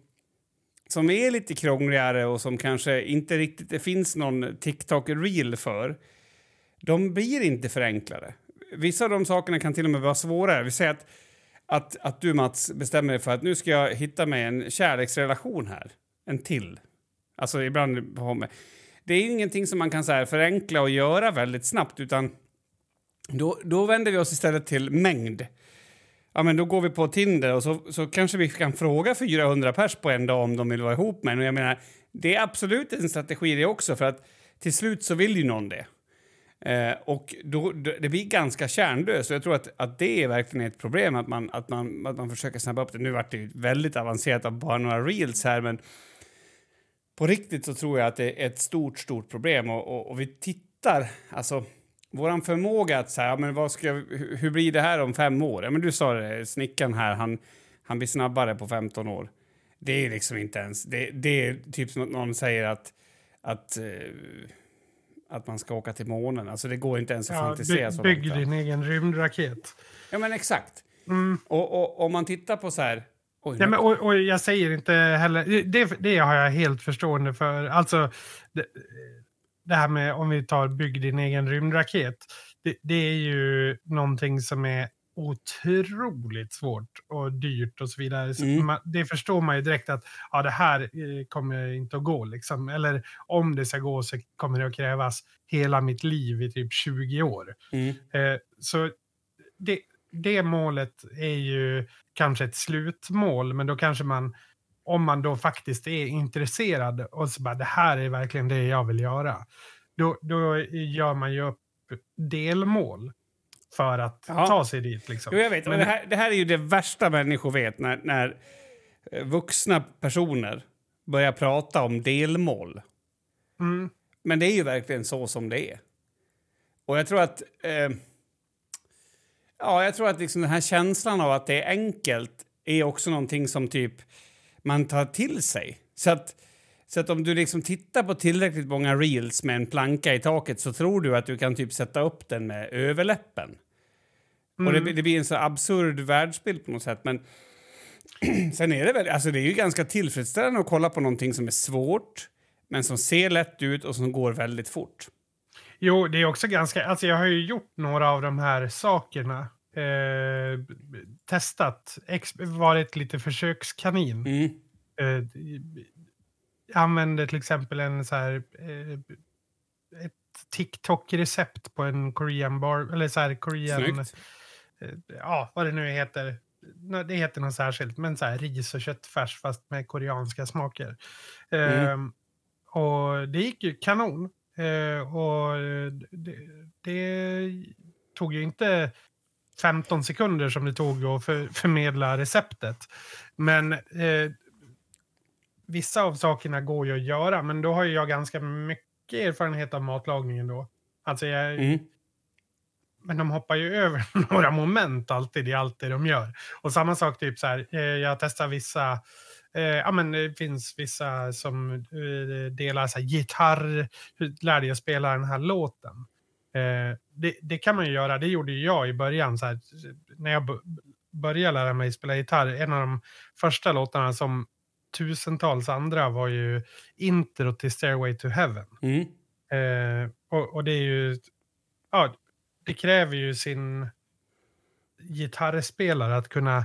S1: som är lite krångligare och som kanske inte riktigt det finns någon TikTok-reel för, de blir inte förenklade. Vissa av de sakerna kan till och med vara svårare. Vi säger att, att, att du, Mats, bestämmer dig för att nu ska jag hitta mig en kärleksrelation här. En till. Alltså ibland har med. Det är ingenting som man kan så här förenkla och göra väldigt snabbt utan då, då vänder vi oss istället till mängd. Ja, men då går vi på Tinder och så, så kanske vi kan fråga 400 pers på en dag om de vill vara ihop med en. Och jag menar, det är absolut en strategi det också för att till slut så vill ju någon det. Eh, och då, då, det blir ganska kärnlöst. Och jag tror att, att det är verkligen ett problem att man, att, man, att man försöker snabba upp det. Nu vart det ju väldigt avancerat av bara några reels här men på riktigt så tror jag att det är ett stort, stort problem och, och, och vi tittar, alltså våran förmåga att säga, ja, men vad ska, hur, blir det här om fem år? Ja, men du sa det, snickaren här, han, han blir snabbare på 15 år. Det är liksom inte ens, det, det är typ som att någon säger att, att, eh, att man ska åka till månen. Alltså det går inte ens att
S2: Ja,
S1: fantisera
S2: by,
S1: så
S2: bygg
S1: långt. fram.
S2: din egen rymdraket.
S1: Ja men exakt.
S2: Mm.
S1: Och om man tittar på så här... Oj,
S2: Ja, men, och, och jag säger inte heller, det, det har jag helt förstående för. Alltså, det, det här med om vi tar bygg din egen rymdraket. Det, det är ju någonting som är otroligt svårt och dyrt och så vidare. Så
S1: Mm.
S2: man, det förstår man ju direkt att ja, det här eh, kommer inte att gå. Liksom. Eller om det ska gå så kommer det att krävas hela mitt liv i typ 20 år.
S1: mm,
S2: Eh, så det, det målet är ju kanske ett slutmål, men då kanske man, om man då faktiskt är intresserad och så bara det här är verkligen det jag vill göra, då, då gör man ju upp delmål för att
S1: Ja.
S2: ta sig dit. Liksom.
S1: Jo, jag vet.
S2: Men
S1: det, här, det här är ju det värsta människor vet, när, när eh, vuxna personer börjar prata om delmål.
S2: Mm,
S1: Men det är ju verkligen så som det är. Och jag tror att... Eh, ja, jag tror att liksom den här känslan av att det är enkelt är också någonting som typ man tar till sig. Så att, Så att om du liksom tittar på tillräckligt många reels med en planka i taket så tror du att du kan typ sätta upp den med överläppen. Och det, det blir en så absurd världsbild på något sätt. Men sen är det väl, alltså det är ju ganska tillfredsställande att kolla på någonting som är svårt men som ser lätt ut och som går väldigt fort.
S2: Jo, det är också ganska... Alltså jag har ju gjort några av de här sakerna. Eh, testat, ex, varit lite försökskanin.
S1: Mm.
S2: Eh, använde till exempel en så här... Eh, ett TikTok-recept på en Korean bar... Eller så här Korean... Eh, ja, vad det nu heter. Det heter något särskilt, men så här ris och köttfärs fast med koreanska smaker.
S1: Mm.
S2: Ehm, och det gick ju kanon. Eh, och det, det tog ju inte 15 sekunder som det tog att för, förmedla receptet. Men eh, vissa av sakerna går ju att göra, men då har jag ganska mycket erfarenhet av matlagningen då. Alltså jag,
S1: Mm.
S2: men de hoppar ju över några moment alltid i allt det de gör. Och samma sak typ så här, eh, jag testar vissa, eh, ja men det finns vissa som eh, delar så här gitarr, hur lärde jag spela den här låten. Eh, det, det kan man ju göra, det gjorde jag i början så här, när jag började lära mig spela gitarr. En av de första låtarna som tusentals andra var ju intro till Stairway to Heaven.
S1: Mm.
S2: Eh, och, och det är ju... Ja, det kräver ju sin gitarrspelare att kunna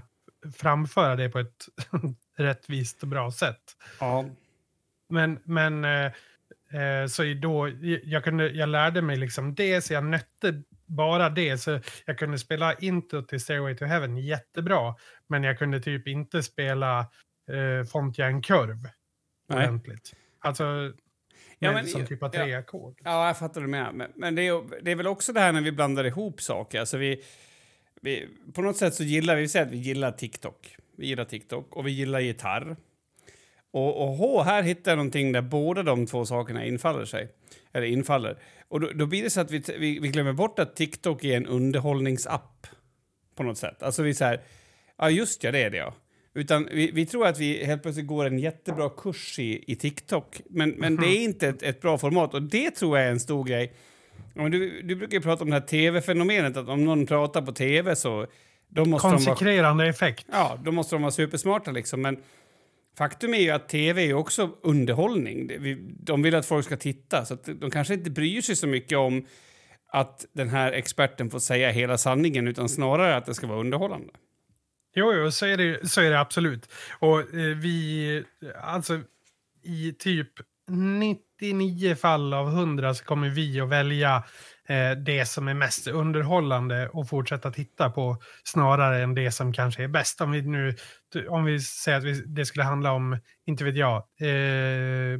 S2: framföra det på ett rättvist och bra sätt.
S1: Ja.
S2: Men, men eh, eh, så då, jag, kunde, jag lärde mig liksom det, så jag nötte bara det. Så jag kunde spela intro till Stairway to Heaven jättebra, men jag kunde typ inte spela eh, Fontjärn Kurv
S1: Nej.
S2: ordentligt. Alltså,
S1: Ja, men-
S2: som typ av
S1: ja.
S2: tre ackord.
S1: Ja, jag fattar det med. Men, men det, är, det är väl också det här när vi blandar ihop saker. Alltså vi, vi, på något sätt så gillar vi, vi säger att vi gillar TikTok. Vi gillar TikTok och vi gillar gitarr. Och, och H, här hittar jag någonting där båda de två sakerna infaller sig. Eller infaller. Och då, då blir det så att vi, vi, vi glömmer bort att TikTok är en underhållningsapp. På något sätt. Alltså vi säger, ja just ja, det är det ja. Utan vi, vi tror att vi helt plötsligt går en jättebra kurs i, i TikTok. Men, men det är inte ett, ett bra format och det tror jag är en stor grej. Du, du brukar prata om det här tv-fenomenet, att om någon pratar på tv så då måste de vara,
S2: Konsekrerande effekt.
S1: ja, då måste de vara supersmarta. Liksom. Men faktum är ju att tv är också underhållning. De vill att folk ska titta, så att de kanske inte bryr sig så mycket om att den här experten får säga hela sanningen, utan snarare att det ska vara underhållande.
S2: Jo, jo så, är det, så är det absolut. Och eh, vi, alltså i typ 99 fall av 100 så kommer vi att välja det som är mest underhållande och fortsätta titta på snarare än det som kanske är bäst. Om vi nu, om vi säger att vi, det skulle handla om, inte vet jag, eh,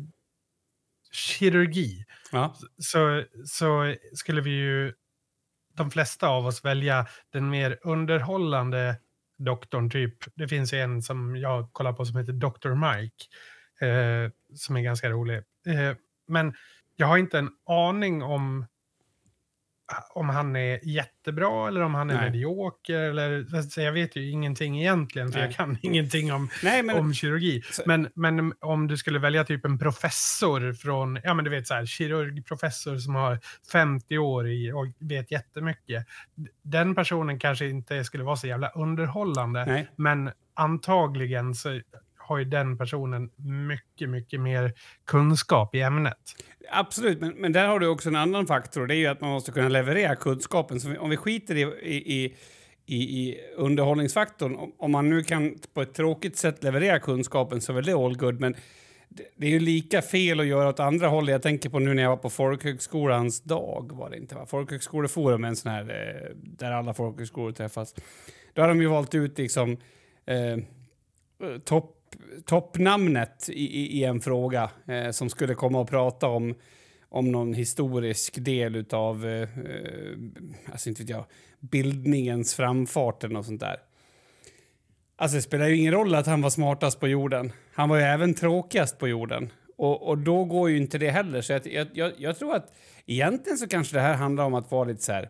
S2: kirurgi
S1: Ja.
S2: så, så skulle vi ju de flesta av oss välja den mer underhållande doktorn. Typ. Det finns en som jag kollar på som heter Dr. Mike. Eh, som är ganska rolig. Eh, men jag har inte en aning om om han är jättebra eller om han är
S1: Nej.
S2: medioker. Eller, alltså, jag vet ju ingenting egentligen, för
S1: Nej.
S2: jag kan ingenting om,
S1: Nej, men
S2: om kirurgi.
S1: Så-
S2: Men, men om du skulle välja typ en professor från, ja men du vet så här, kirurgprofessor som har 50 år i och vet jättemycket. Den personen kanske inte skulle vara så jävla underhållande, men antagligen så har ju den personen mycket, mycket mer kunskap i ämnet.
S1: Absolut, men, men där har du också en annan faktor. Det är ju att man måste kunna leverera kunskapen. Så om vi skiter i, i, i, i, underhållningsfaktorn, om, om man nu kan på ett tråkigt sätt leverera kunskapen så är väl det all good. Men det, är ju lika fel att göra åt andra hållet. Jag tänker på nu när jag var på Folkhögskolans dag, var det inte va? Folkhögskoleforum, en sån här eh, där alla folkhögskolor träffas. Då har de ju valt ut liksom eh, eh topp toppnamnet i, i, i en fråga eh, som skulle komma och prata om, om någon historisk del av eh, eh, alltså inte vet jag, bildningens framfart eller något sånt där. Alltså det spelar ju ingen roll att han var smartast på jorden. Han var ju även tråkigast på jorden. Och, och då går ju inte det heller. Så jag, jag, jag tror att egentligen så kanske det här handlar om att vara lite så här...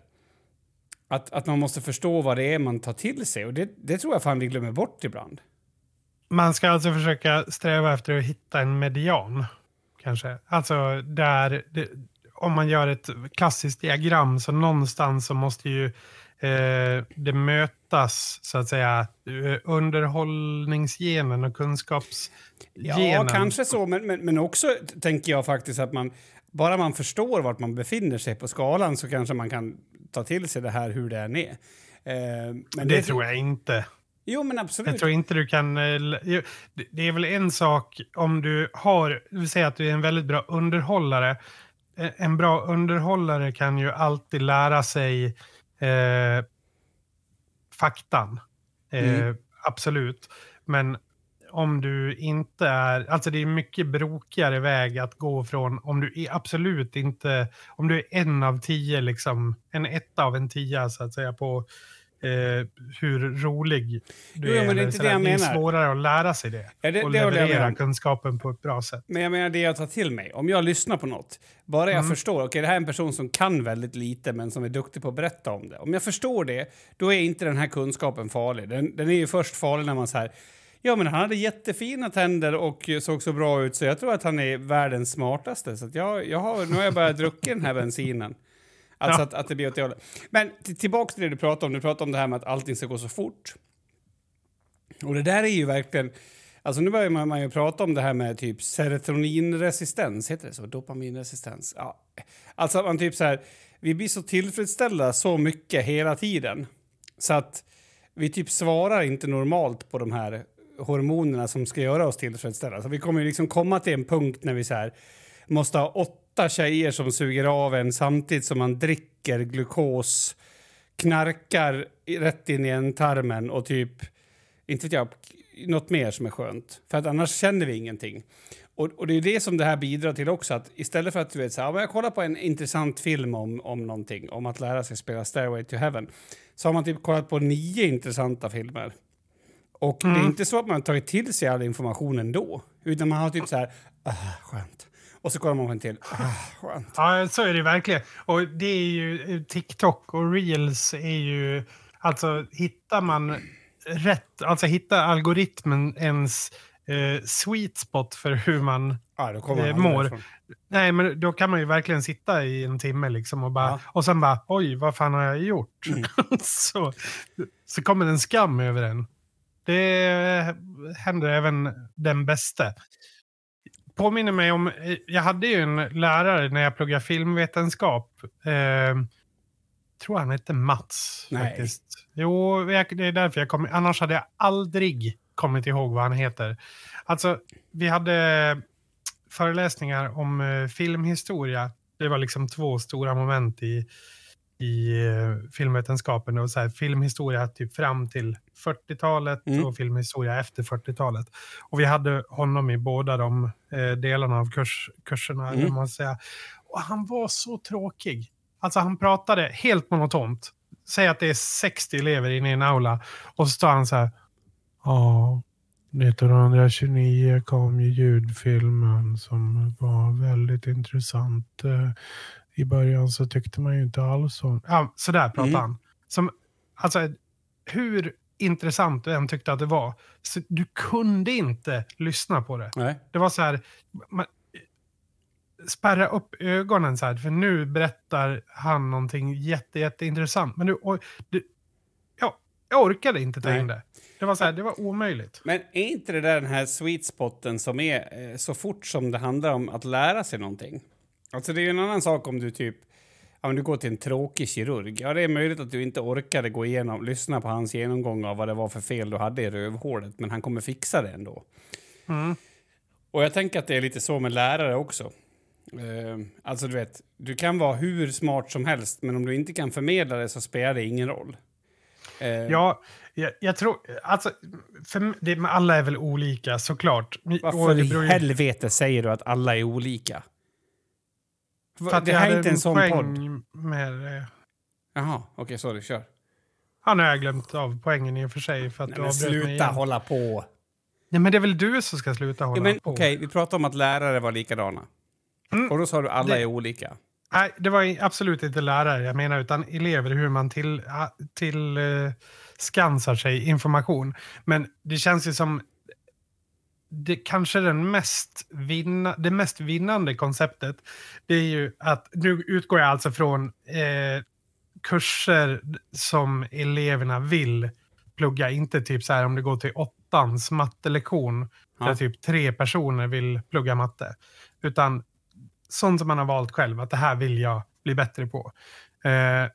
S1: Att, att man måste förstå vad det är man tar till sig. Och det, det tror jag fan vi glömmer bort ibland.
S2: Man ska alltså försöka sträva efter att hitta en median. kanske. Alltså där, det, om man gör ett klassiskt diagram så någonstans så måste ju eh, det mötas så att säga eh, underhållningsgenen och kunskapsgenen.
S1: Ja, kanske så, men, men, men också tänker jag faktiskt att man bara man förstår vart man befinner sig på skalan så kanske man kan ta till sig det här hur det än är.
S2: Eh, men det, det tror jag inte.
S1: Jo, men absolut.
S2: Jag tror inte du kan... Eh, det är väl en sak om du har... Vi säger att du är en väldigt bra underhållare. Eh, en bra underhållare kan ju alltid lära sig eh, faktan. Eh, mm. Absolut. Men om du inte är... Alltså det är mycket brokigare väg att gå från om du är absolut inte... Om du är en av tio, liksom. En etta av en tia så att säga på eh, hur rolig du jo, är. Men det, är inte det, jag det är svårare att lära sig det. Ja, det och det leverera kunskapen på ett bra sätt.
S1: Men jag menar det jag tar till mig. Om jag lyssnar på något, bara jag mm. förstår, okej okay, det här är en person som kan väldigt lite men som är duktig på att berätta om det. Om jag förstår det, då är inte den här kunskapen farlig. Den, den är ju först farlig när man så Ja, men han hade jättefina tänder och såg så bra ut så jag tror att han är världens smartaste. Så jag, jag har, nu har jag börjat dricka den här bensinen. Alltså ja. att, att det blir åt det hållet. Men tillbaka till det du pratade om. Du pratade om det här med att allting ska gå så fort. Och det där är ju verkligen... Alltså nu börjar man, man ju prata om det här med typ serotoninresistens, heter det så? Dopaminresistens? Ja. Alltså att man typ så här, vi blir så tillfredsställda så mycket hela tiden så att vi typ svarar inte normalt på de här hormonerna som ska göra oss tillfredsställda. Så vi kommer ju liksom komma till en punkt när vi så här, måste ha åtta tjejer som suger av en samtidigt som man dricker glukos, knarkar rätt in i en tarmen och typ, inte vet jag, något mer som är skönt. För att annars känner vi ingenting. Och, och, det är det som det här bidrar till också. Att istället för att du vet så här, jag kollar på en intressant film om, om någonting, om att lära sig spela Stairway to Heaven, så har man typ kollat på nio intressanta filmer. Och mm. det är mm. inte så att man tagit till sig all information ändå, utan man har typ så här, ah, skönt. Och så kollar man på en till. Ah, skönt.
S2: Ja, så är det verkligen. Och det är ju TikTok och reels är ju... Alltså hittar man rätt, alltså hittar algoritmen ens eh, sweet spot för hur man ja, eh, mår. Nej, men då kan man ju verkligen sitta i en timme liksom och bara, ja. och sen bara, oj, vad fan har jag gjort? Mm. så, så kommer en skam över en. Det händer även den bästa påminner mig om, jag hade ju en lärare när jag pluggade filmvetenskap. Eh, tror han hette Mats. Nej. Faktiskt. Jo, det är därför jag kom, annars hade jag aldrig kommit ihåg vad han heter. Alltså, vi hade föreläsningar om eh, filmhistoria. Det var liksom två stora moment i, i uh, filmvetenskapen. Och så här, filmhistoria typ fram till 40-talet mm. och filmhistoria efter 40-talet. Och vi hade honom i båda de eh, delarna av kurs, kurserna. Mm. Man säga. Och han var så tråkig. Alltså han pratade helt monotont. Säg att det är 60 elever inne i en aula och så står han så här. Ja, 1929 kom ju ljudfilmen som var väldigt intressant. I början så tyckte man ju inte alls om... Ja, sådär pratade mm. han. Som, alltså, hur intressant du än tyckte att det var. Så du kunde inte lyssna på det.
S1: Nej.
S2: Det var så här, man, spärra upp ögonen så här, för nu berättar han någonting jätte, jätteintressant. Men du, och, du, ja, jag orkade inte ta in det. Det var, så här, det var omöjligt.
S1: Men är inte det där den här sweet spoten som är eh, så fort som det handlar om att lära sig någonting? Alltså det är ju en annan sak om du typ ja, men du går till en tråkig kirurg. Ja, det är möjligt att du inte orkade gå igenom, lyssna på hans genomgång av vad det var för fel du hade i rövhålet, men han kommer fixa det ändå. Mm. Och jag tänker att det är lite så med lärare också. Uh, alltså du vet, du kan vara hur smart som helst, men om du inte kan förmedla det så spelar det ingen roll.
S2: Uh, ja, jag, jag, tror... Alltså, för det, alla är väl olika såklart.
S1: Varför i helvete säger du att alla är olika? För det här är inte en sån podd.
S2: Med, det.
S1: Jaha, okej, okay, sorry, kör.
S2: Han har jag glömt av poängen i och för sig. För att
S1: Nej, men sluta hålla på.
S2: Nej, men det är väl du som ska sluta hålla ja, men, på.
S1: Okej, okay, vi pratade om att lärare var likadana. Mm. Och då sa du alla det, är olika.
S2: Nej, det var absolut inte lärare jag menar, utan elever, hur man till, till uh, skansar sig information. Men det känns ju som det kanske den mest vinna, det mest vinnande konceptet, det är ju att, nu utgår jag alltså från eh, kurser som eleverna vill plugga, inte typ så här om det går till åttans mattelektion,
S1: Ja.
S2: där typ tre personer vill plugga matte. Utan sånt som man har valt själv, att det här vill jag bli bättre på. Eh,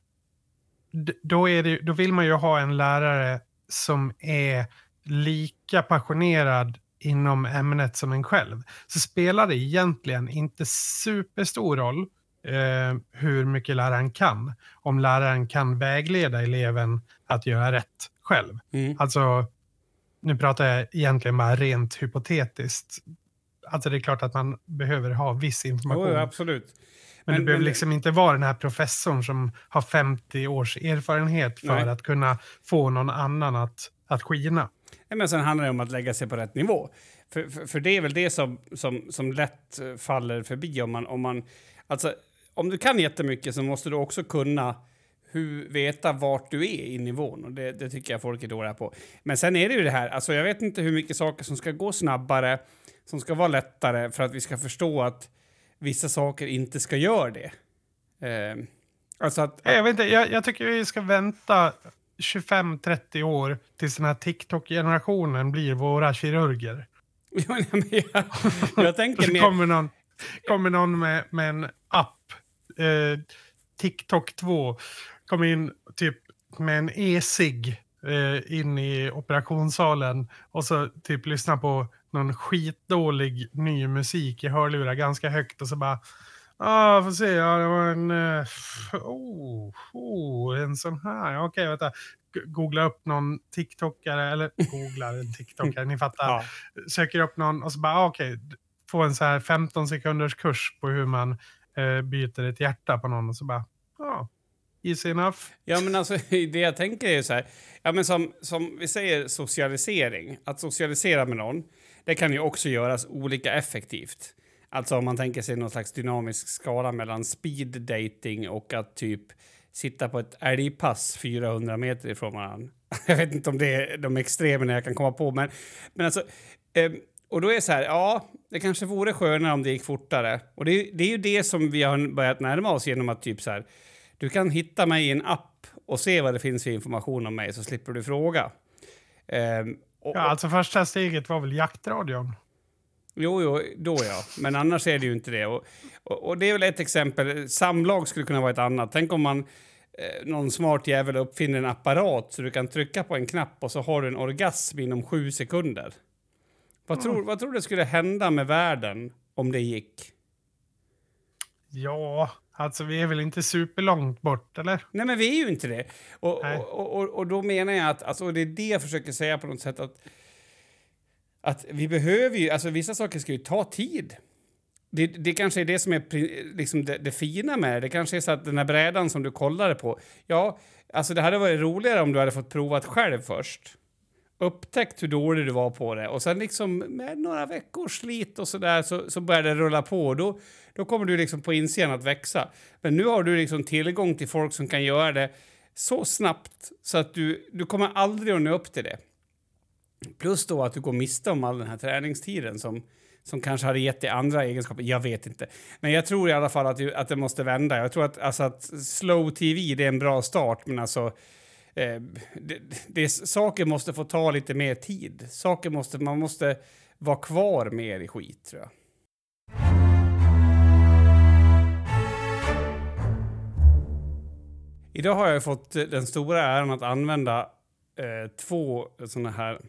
S2: då, är det, då vill man ju ha en lärare som är lika passionerad inom ämnet som en själv. Så spelar det egentligen inte superstor roll eh, hur mycket läraren kan. Om läraren kan vägleda eleven att göra rätt själv.
S1: Mm.
S2: Alltså, nu pratar jag egentligen bara rent hypotetiskt. Alltså det är klart att man behöver ha viss information.
S1: Jo, absolut.
S2: men,
S1: men-
S2: det behöver
S1: men-
S2: liksom inte vara den här professorn som har 50 års erfarenhet för
S1: Nej.
S2: att kunna få någon annan att, att skina.
S1: Nej, men sen handlar det om att lägga sig på rätt nivå. För, för, för det är väl det som, som, som lätt faller förbi om man, om man... Alltså, om du kan jättemycket så måste du också kunna hur, veta vart du är i nivån. Och det, det tycker jag folk är dåliga på. Men sen är det ju det här, alltså jag vet inte hur mycket saker som ska gå snabbare, som ska vara lättare för att vi ska förstå att vissa saker inte ska göra det. Eh, alltså att...
S2: Jag, vet inte, jag, jag tycker vi ska vänta 25-30 år tills den här TikTok-generationen blir våra kirurger.
S1: Jag, jag tänker mer...
S2: kommer någon, kommer någon med, med en app, eh, TikTok 2, kommer in typ med en e-cigg eh, in i operationssalen och så typ lyssnar på någon skitdålig ny musik i hörlurar ganska högt och så bara Ah, får se, ja, det var en... eh, oh, oh, en sån här. Ja, Okej, vänta. G- Googla upp någon TikTokare, eller googla en TikTokare, ni fattar
S1: Ja.
S2: söker upp någon och så bara, ah, okej, d- få en så här 15 sekunders kurs på hur man eh, byter ett hjärta på någon och så bara, ja, easy enough.
S1: Ja, men alltså det jag tänker är så här, ja men som, som vi säger socialisering, att socialisera med någon, det kan ju också göras olika effektivt. Alltså om man tänker sig någon slags dynamisk skala mellan speed dating och att typ sitta på ett älgpass 400 meter ifrån varandra. Jag vet inte om det är de extremerna jag kan komma på, men, men alltså... Eh, och då är det så här, ja, det kanske vore skönare om det gick fortare. Och det, är- det är ju det som vi har börjat närma oss genom att typ så här, du kan hitta mig i en app och se vad det finns för information om mig så slipper du fråga. Ehm, och,
S2: Ja, alltså första steget var väl jaktradion.
S1: Jo, jo, då ja. Men annars är det ju inte det. Och, och, och det är väl ett exempel. Samlag skulle kunna vara ett annat. Tänk om man, eh, någon smart jävel uppfinner en apparat så du kan trycka på en knapp och så har du en orgasm inom sju sekunder. Vad, tror, vad tror du skulle hända med världen om det gick?
S2: Ja, alltså vi är väl inte superlångt bort, eller?
S1: Nej, men vi är ju inte det. Och, och, och, och då menar jag att, alltså, det är det jag försöker säga på något sätt, att, att vi behöver ju, alltså vissa saker ska ju ta tid. Det, det kanske är det som är liksom det, det fina med det. Det kanske är så att den här brädan som du kollade på, ja, alltså det hade varit roligare om du hade fått provat själv först. Upptäckt hur dålig du var på det och sen liksom med några veckors slit och sådär så, så börjar det rulla på då, då kommer du liksom på insidan att växa. Men nu har du liksom tillgång till folk som kan göra det så snabbt så att du, du kommer aldrig att nå upp till det. Plus då att du går miste om all den här träningstiden som, som kanske hade gett dig andra egenskaper. Jag vet inte. Men jag tror i alla fall att, att det måste vända. Jag tror att, alltså att slow tv det är en bra start, men alltså eh, det, det, saker måste få ta lite mer tid. Saker måste, man måste vara kvar mer i skit, tror jag. Idag har jag fått den stora äran att använda eh, två såna här,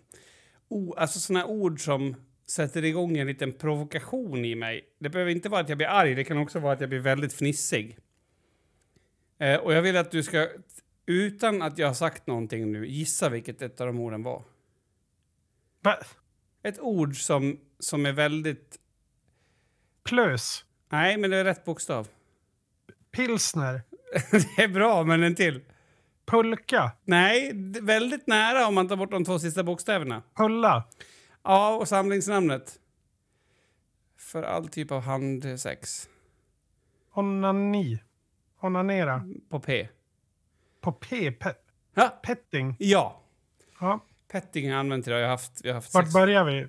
S1: o, alltså såna ord som sätter igång en liten provokation i mig. Det behöver inte vara att jag blir arg, det kan också vara att jag blir väldigt fnissig. Eh, och jag vill att du ska, utan att jag har sagt någonting nu, gissa vilket ett av de orden var.
S2: Va?
S1: Ett ord som, som är väldigt...
S2: Plös.
S1: Nej, men det är rätt bokstav.
S2: Pilsner.
S1: det är bra, men en till.
S2: Pulka.
S1: Nej, väldigt nära om man tar bort de två sista bokstäverna.
S2: Pulla.
S1: Ja, och samlingsnamnet. För all typ av handsex.
S2: Onani. Onanera.
S1: På P.
S2: På P. Pe
S1: Ja,
S2: petting.
S1: ja.
S2: Ja.
S1: Petting har jag använt idag. Jag har haft, jag har haft
S2: Vart
S1: sex.
S2: börjar vi?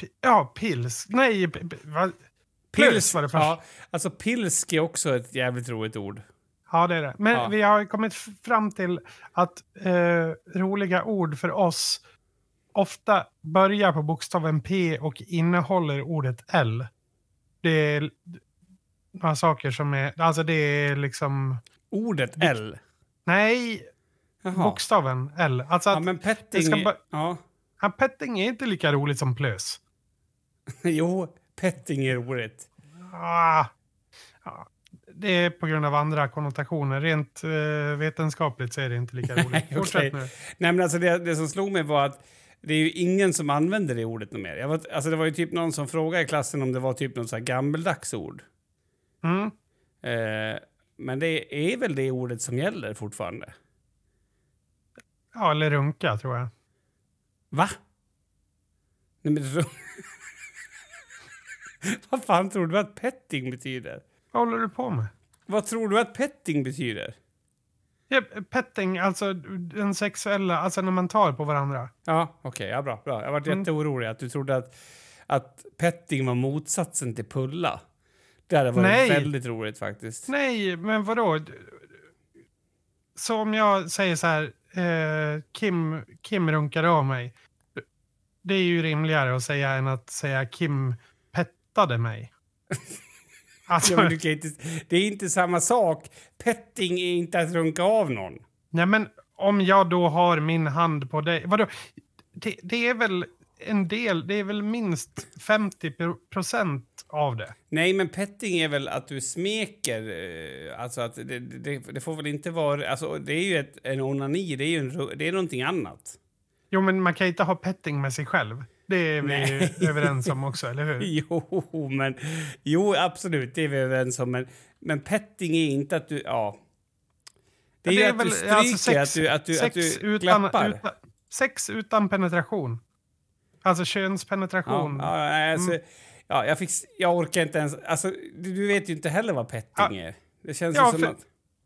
S2: P- ja, pils. Nej, p- p- va? Plus var det först.
S1: Ja, alltså pilsk är också ett jävligt roligt ord.
S2: Ja, det är det. Men
S1: Ja.
S2: vi har kommit fram till att eh, roliga ord för oss ofta börjar på bokstaven P och innehåller ordet L. Det är några saker som är... Alltså det är liksom...
S1: Ordet L.
S2: Nej,
S1: Jaha.
S2: bokstaven L. Alltså
S1: Ja, men petting... Ja.
S2: ja, petting är inte lika roligt som plös.
S1: Jo, petting är roligt.
S2: Ah, ja, det är på grund av andra konnotationer. Rent eh, vetenskapligt så är det inte lika roligt. Fortsätt
S1: okej.
S2: nu.
S1: Nej, men alltså det, det som slog mig var att det är ju ingen som använder det ordet något mer. Jag var, alltså det var ju typ någon som frågade i klassen om det var typ något så här gammeldags ord.
S2: Mm.
S1: Eh, men det är väl det ordet som gäller fortfarande?
S2: Ja, eller runka tror jag.
S1: Va? Nej, men. Vad fan tror du att petting betyder?
S2: Vad håller du på med?
S1: Vad tror du att petting betyder?
S2: Ja, petting, alltså den sexuella, alltså när man tar på varandra.
S1: Ja, okej, ja, bra, bra. Jag var
S2: Mm.
S1: jätteorolig att du trodde att, att petting var motsatsen till pulla. Det hade varit
S2: Nej.
S1: väldigt roligt faktiskt.
S2: Nej, men vadå? Så om jag säger så här, eh, Kim, Kim runkar av mig. Det är ju rimligare att säga än att säga Kim pettade mig. Alltså,
S1: Ja, men inte, det är inte samma sak. Petting är inte att runka av någon.
S2: nej men om jag då har min hand på dig. Vadå? Det, det är väl en del, det är väl minst 50 procent av det.
S1: Nej, men petting är väl att du smeker. eh, Alltså att det, det, det får väl inte vara... Alltså det är ju ett, en onani, det är ju en, det är någonting annat.
S2: Jo, men man kan inte ha petting med sig själv. Det är vi
S1: Nej.
S2: ju överens om också, eller hur?
S1: Jo, men... Jo, absolut, det är vi överens om. Men, men petting är inte att du... Ja. Det är
S2: Ja,
S1: ju att du stryker,
S2: alltså
S1: att du, att du, att
S2: sex
S1: du
S2: utan, utan, sex utan penetration. Alltså könspenetration.
S1: Ja, ja, alltså,
S2: Mm.
S1: ja, jag, fick, jag orkar inte ens... Alltså, du, du vet ju inte heller vad petting är. Det känns
S2: Ja,
S1: som
S2: för-
S1: att...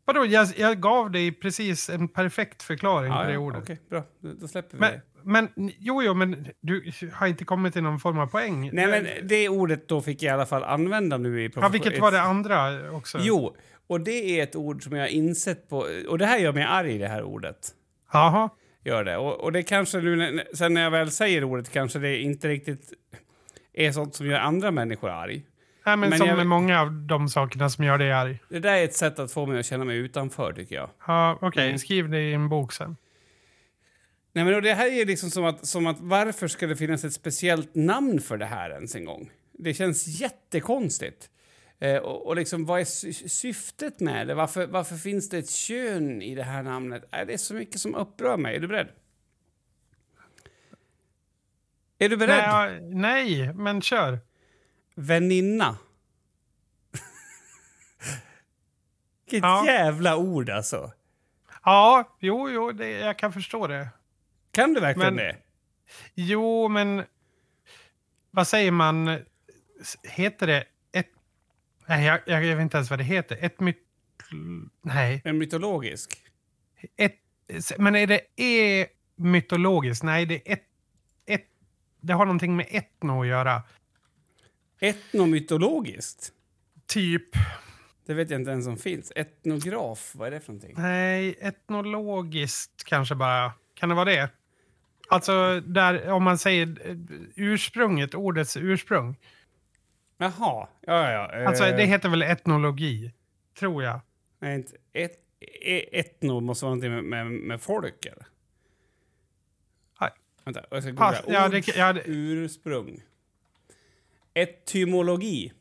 S2: Vadå, jag, jag gav dig precis en perfekt förklaring på
S1: Ja,
S2: det
S1: ja,
S2: ordet.
S1: Okej, bra. Då, då släpper vi
S2: Men,
S1: det.
S2: Men, jo, jo, men du har inte kommit till någon form av poäng.
S1: Nej, men det ordet då fick jag i alla fall använda nu i
S2: ja, vilket var det andra också?
S1: Jo, och det är ett ord som jag har insett på... Och det här gör mig arg, det här ordet.
S2: Jaha.
S1: Gör det. Och, och det kanske nu, när- sen när jag väl säger ordet kanske det inte riktigt är sånt som gör andra människor arg.
S2: Nej, men,
S1: Men
S2: som
S1: jag-
S2: med många av de sakerna som gör dig arg.
S1: Det där är ett sätt att få mig att känna mig utanför, tycker jag.
S2: Ja, Okej,
S1: Mm.
S2: skriv det i en bok sen.
S1: Nej, men det här är liksom som att, som att varför ska det finnas ett speciellt namn för det här ens en gång? Det känns jättekonstigt. Eh, och, och liksom, vad är sy syftet med det? Varför, varför finns det ett kön i det här namnet? Äh, det är så mycket som upprör mig. Är du beredd? Är du beredd?
S2: Nej, nej, men kör.
S1: Väninna. Vilket
S2: Ja.
S1: jävla ord alltså.
S2: Ja, jo, jo, det, jag kan förstå det.
S1: Kan du verkligen
S2: Men-
S1: det?
S2: Jo, men vad säger man? Heter det ett... Nej, jag, jag vet inte ens vad det heter. Ett myt... Nej.
S1: En mytologisk?
S2: Ett, men är det e mytologiskt? Nej, det är ett, ett... Det har någonting med etno att göra.
S1: Etnomytologiskt?
S2: Typ.
S1: Det vet jag inte ens om finns. Etnograf, vad är det för någonting?
S2: Nej, etnologiskt kanske bara. Kan det vara det? Alltså, där, om man säger eh, ursprunget, ordets ursprung.
S1: Jaha, ja, ja.
S2: Alltså,
S1: Eh,
S2: det heter väl etnologi? Tror jag.
S1: Nej, inte. Et, e- etno måste vara någonting med, med, med folk, eller?
S2: Nej.
S1: Vänta, jag ska googla.
S2: Ja, det, ja, det,
S1: ursprung. Etymologi.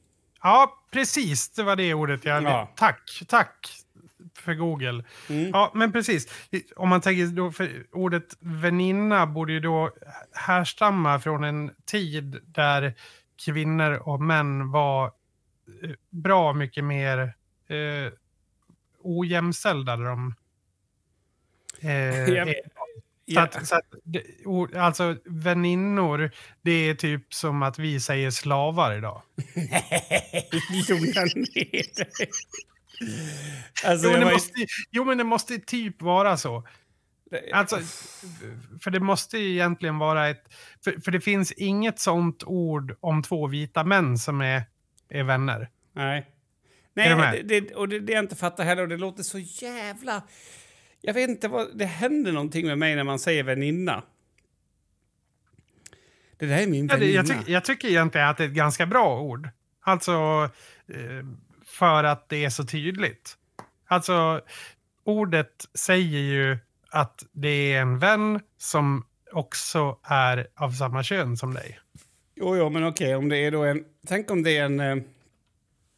S2: ja, precis. Det var det ordet jag...
S1: Ja.
S2: Tack, tack för Google.
S1: Mm.
S2: Ja, men precis. Om man tänker då, för ordet väninna borde ju då härstamma från en tid där kvinnor och män var eh, bra mycket mer eh, ojämställda. De, eh, är. Så att, så att, alltså väninnor, det är typ som att vi säger slavar idag.
S1: Nej, dig. Alltså,
S2: Jo men, det måste, jo, men det måste typ vara så. Alltså, för det måste ju egentligen vara ett... För, för det finns inget sånt ord om två vita män som är, är vänner.
S1: Nej. Nej, det, det, och det, det jag inte fattar heller, och det låter så jävla... Jag vet inte vad... Det händer någonting med mig när man säger väninna. Det där är min
S2: Ja, det,
S1: väninna.
S2: jag, tyck, jag tycker egentligen att det är ett ganska bra ord. Alltså, eh, för att det är så tydligt. Alltså, ordet säger ju att det är en vän som också är av samma kön som dig.
S1: Jo, jo, men okej, om det är då en... Tänk om det är en... Eh,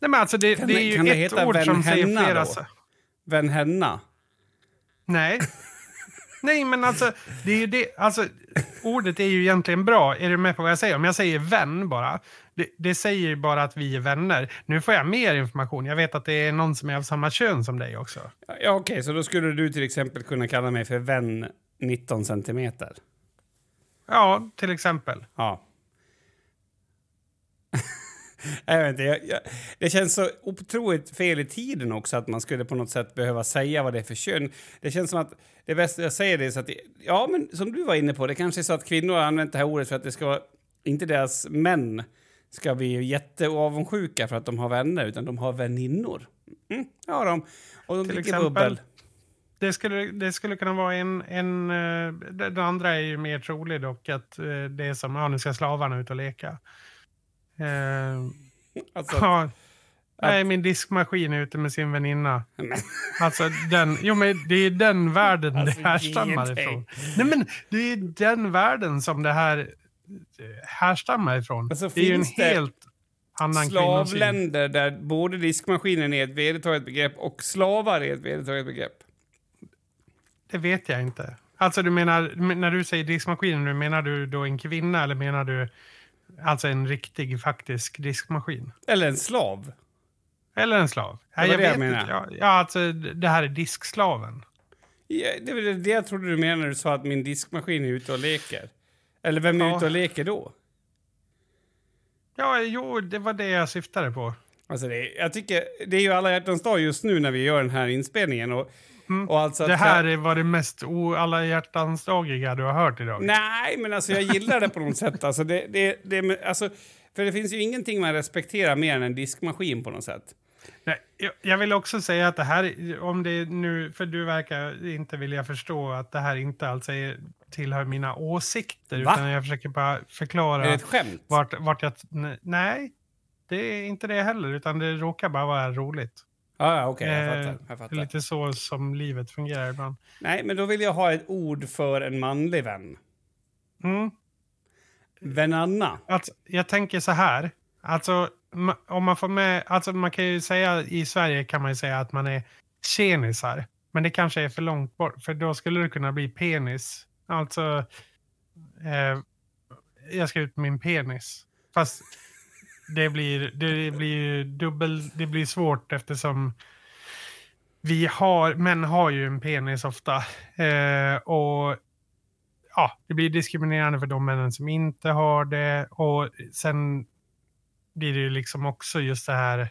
S2: Nej, men alltså det,
S1: Kan
S2: det är ju
S1: kan
S2: ett ord som säger flera...
S1: då? vän henna.
S2: Nej. Nej, men alltså, det är det, alltså, ordet är ju egentligen bra. Är du med på vad jag säger? Om jag säger vän bara, det, det säger bara att vi är vänner. Nu får jag mer information. Jag vet att det är någon som är av samma kön som dig också.
S1: Ja, okej, så då skulle du till exempel kunna kalla mig för vän 19 centimeter.
S2: Ja, till exempel.
S1: Ja. jag vet inte, jag, jag, det känns så otroligt fel i tiden också att man skulle på något sätt behöva säga vad det är för kön. Det känns som att det bästa jag säger det är så att, ja men som du var inne på, det kanske är så att kvinnor har använt det här ordet för att det ska vara, inte deras män ska bli jätteavundsjuka för att de har vänner, utan de har väninnor. Mm, ja, de. Och de
S2: Till
S1: dricker
S2: exempel.
S1: bubbel.
S2: Det skulle, det skulle kunna vara en... en eh, den andra är ju mer trolig dock, att eh, det är som, ja nu ska slavarna ut och leka. Eh,
S1: Alltså,
S2: ja, nej, min diskmaskin är ute med sin väninna.
S1: men,
S2: Alltså den, jo men det är den världen
S1: Alltså,
S2: det härstammar ifrån. Nej men det är den världen som det här härstammar ifrån.
S1: Alltså,
S2: det är ju en helt annan
S1: slavländer där både diskmaskinen är ett vedertaget begrepp och slavar är ett vedertaget begrepp.
S2: Det vet jag inte. Alltså du menar, men när du säger diskmaskinen, menar du då en kvinna eller menar du alltså en riktig faktisk diskmaskin?
S1: Eller en slav.
S2: Eller en slav?
S1: var
S2: Nej,
S1: det jag
S2: vet
S1: menade.
S2: inte. Ja, ja, alltså det här är diskslaven.
S1: Ja, det var det jag trodde du menade när du sa att min diskmaskin är ute och leker. Eller vem är
S2: Ja.
S1: ute och leker då?
S2: Ja, jo, det var det jag syftade på.
S1: Alltså det, jag tycker, det är ju alla hjärtans dag just nu när vi gör den här inspelningen. Och,
S2: Mm.
S1: och alltså
S2: Det här
S1: jag,
S2: är- var det mest o- alla hjärtans dagiga du har hört idag.
S1: Nej, men alltså jag gillar det på något sätt. Alltså det, det, det, alltså, för det finns ju ingenting man respekterar mer än en diskmaskin på något sätt.
S2: Nej, jag, jag vill också säga att det här, om det nu, för du verkar inte vilja förstå att det här inte alls är, tillhör mina åsikter,
S1: Va?
S2: utan jag försöker bara
S1: Är
S2: förklara
S1: det ett skämt?
S2: vart, vart jag... Nej, det är inte det heller, utan det råkar bara vara roligt.
S1: Ja, ja okej, jag
S2: Eh,
S1: fattar. Jag
S2: Det är
S1: fattar.
S2: lite så som livet fungerar ibland.
S1: Nej, men då vill jag ha ett ord för en manlig vän.
S2: Mm.
S1: Vänanna.
S2: Alltså, jag tänker så här. Alltså, om man får med, alltså man kan ju säga i Sverige kan man ju säga att man är tjenisar. Men det kanske är för långt bort, för då skulle det kunna bli penis. Alltså, eh, jag ska ut min penis. Fast det blir, det blir dubbel, det blir svårt eftersom vi har, män har ju en penis ofta. Eh, och ja, det blir diskriminerande för de männen som inte har det. Och sen blir det ju liksom också just det här...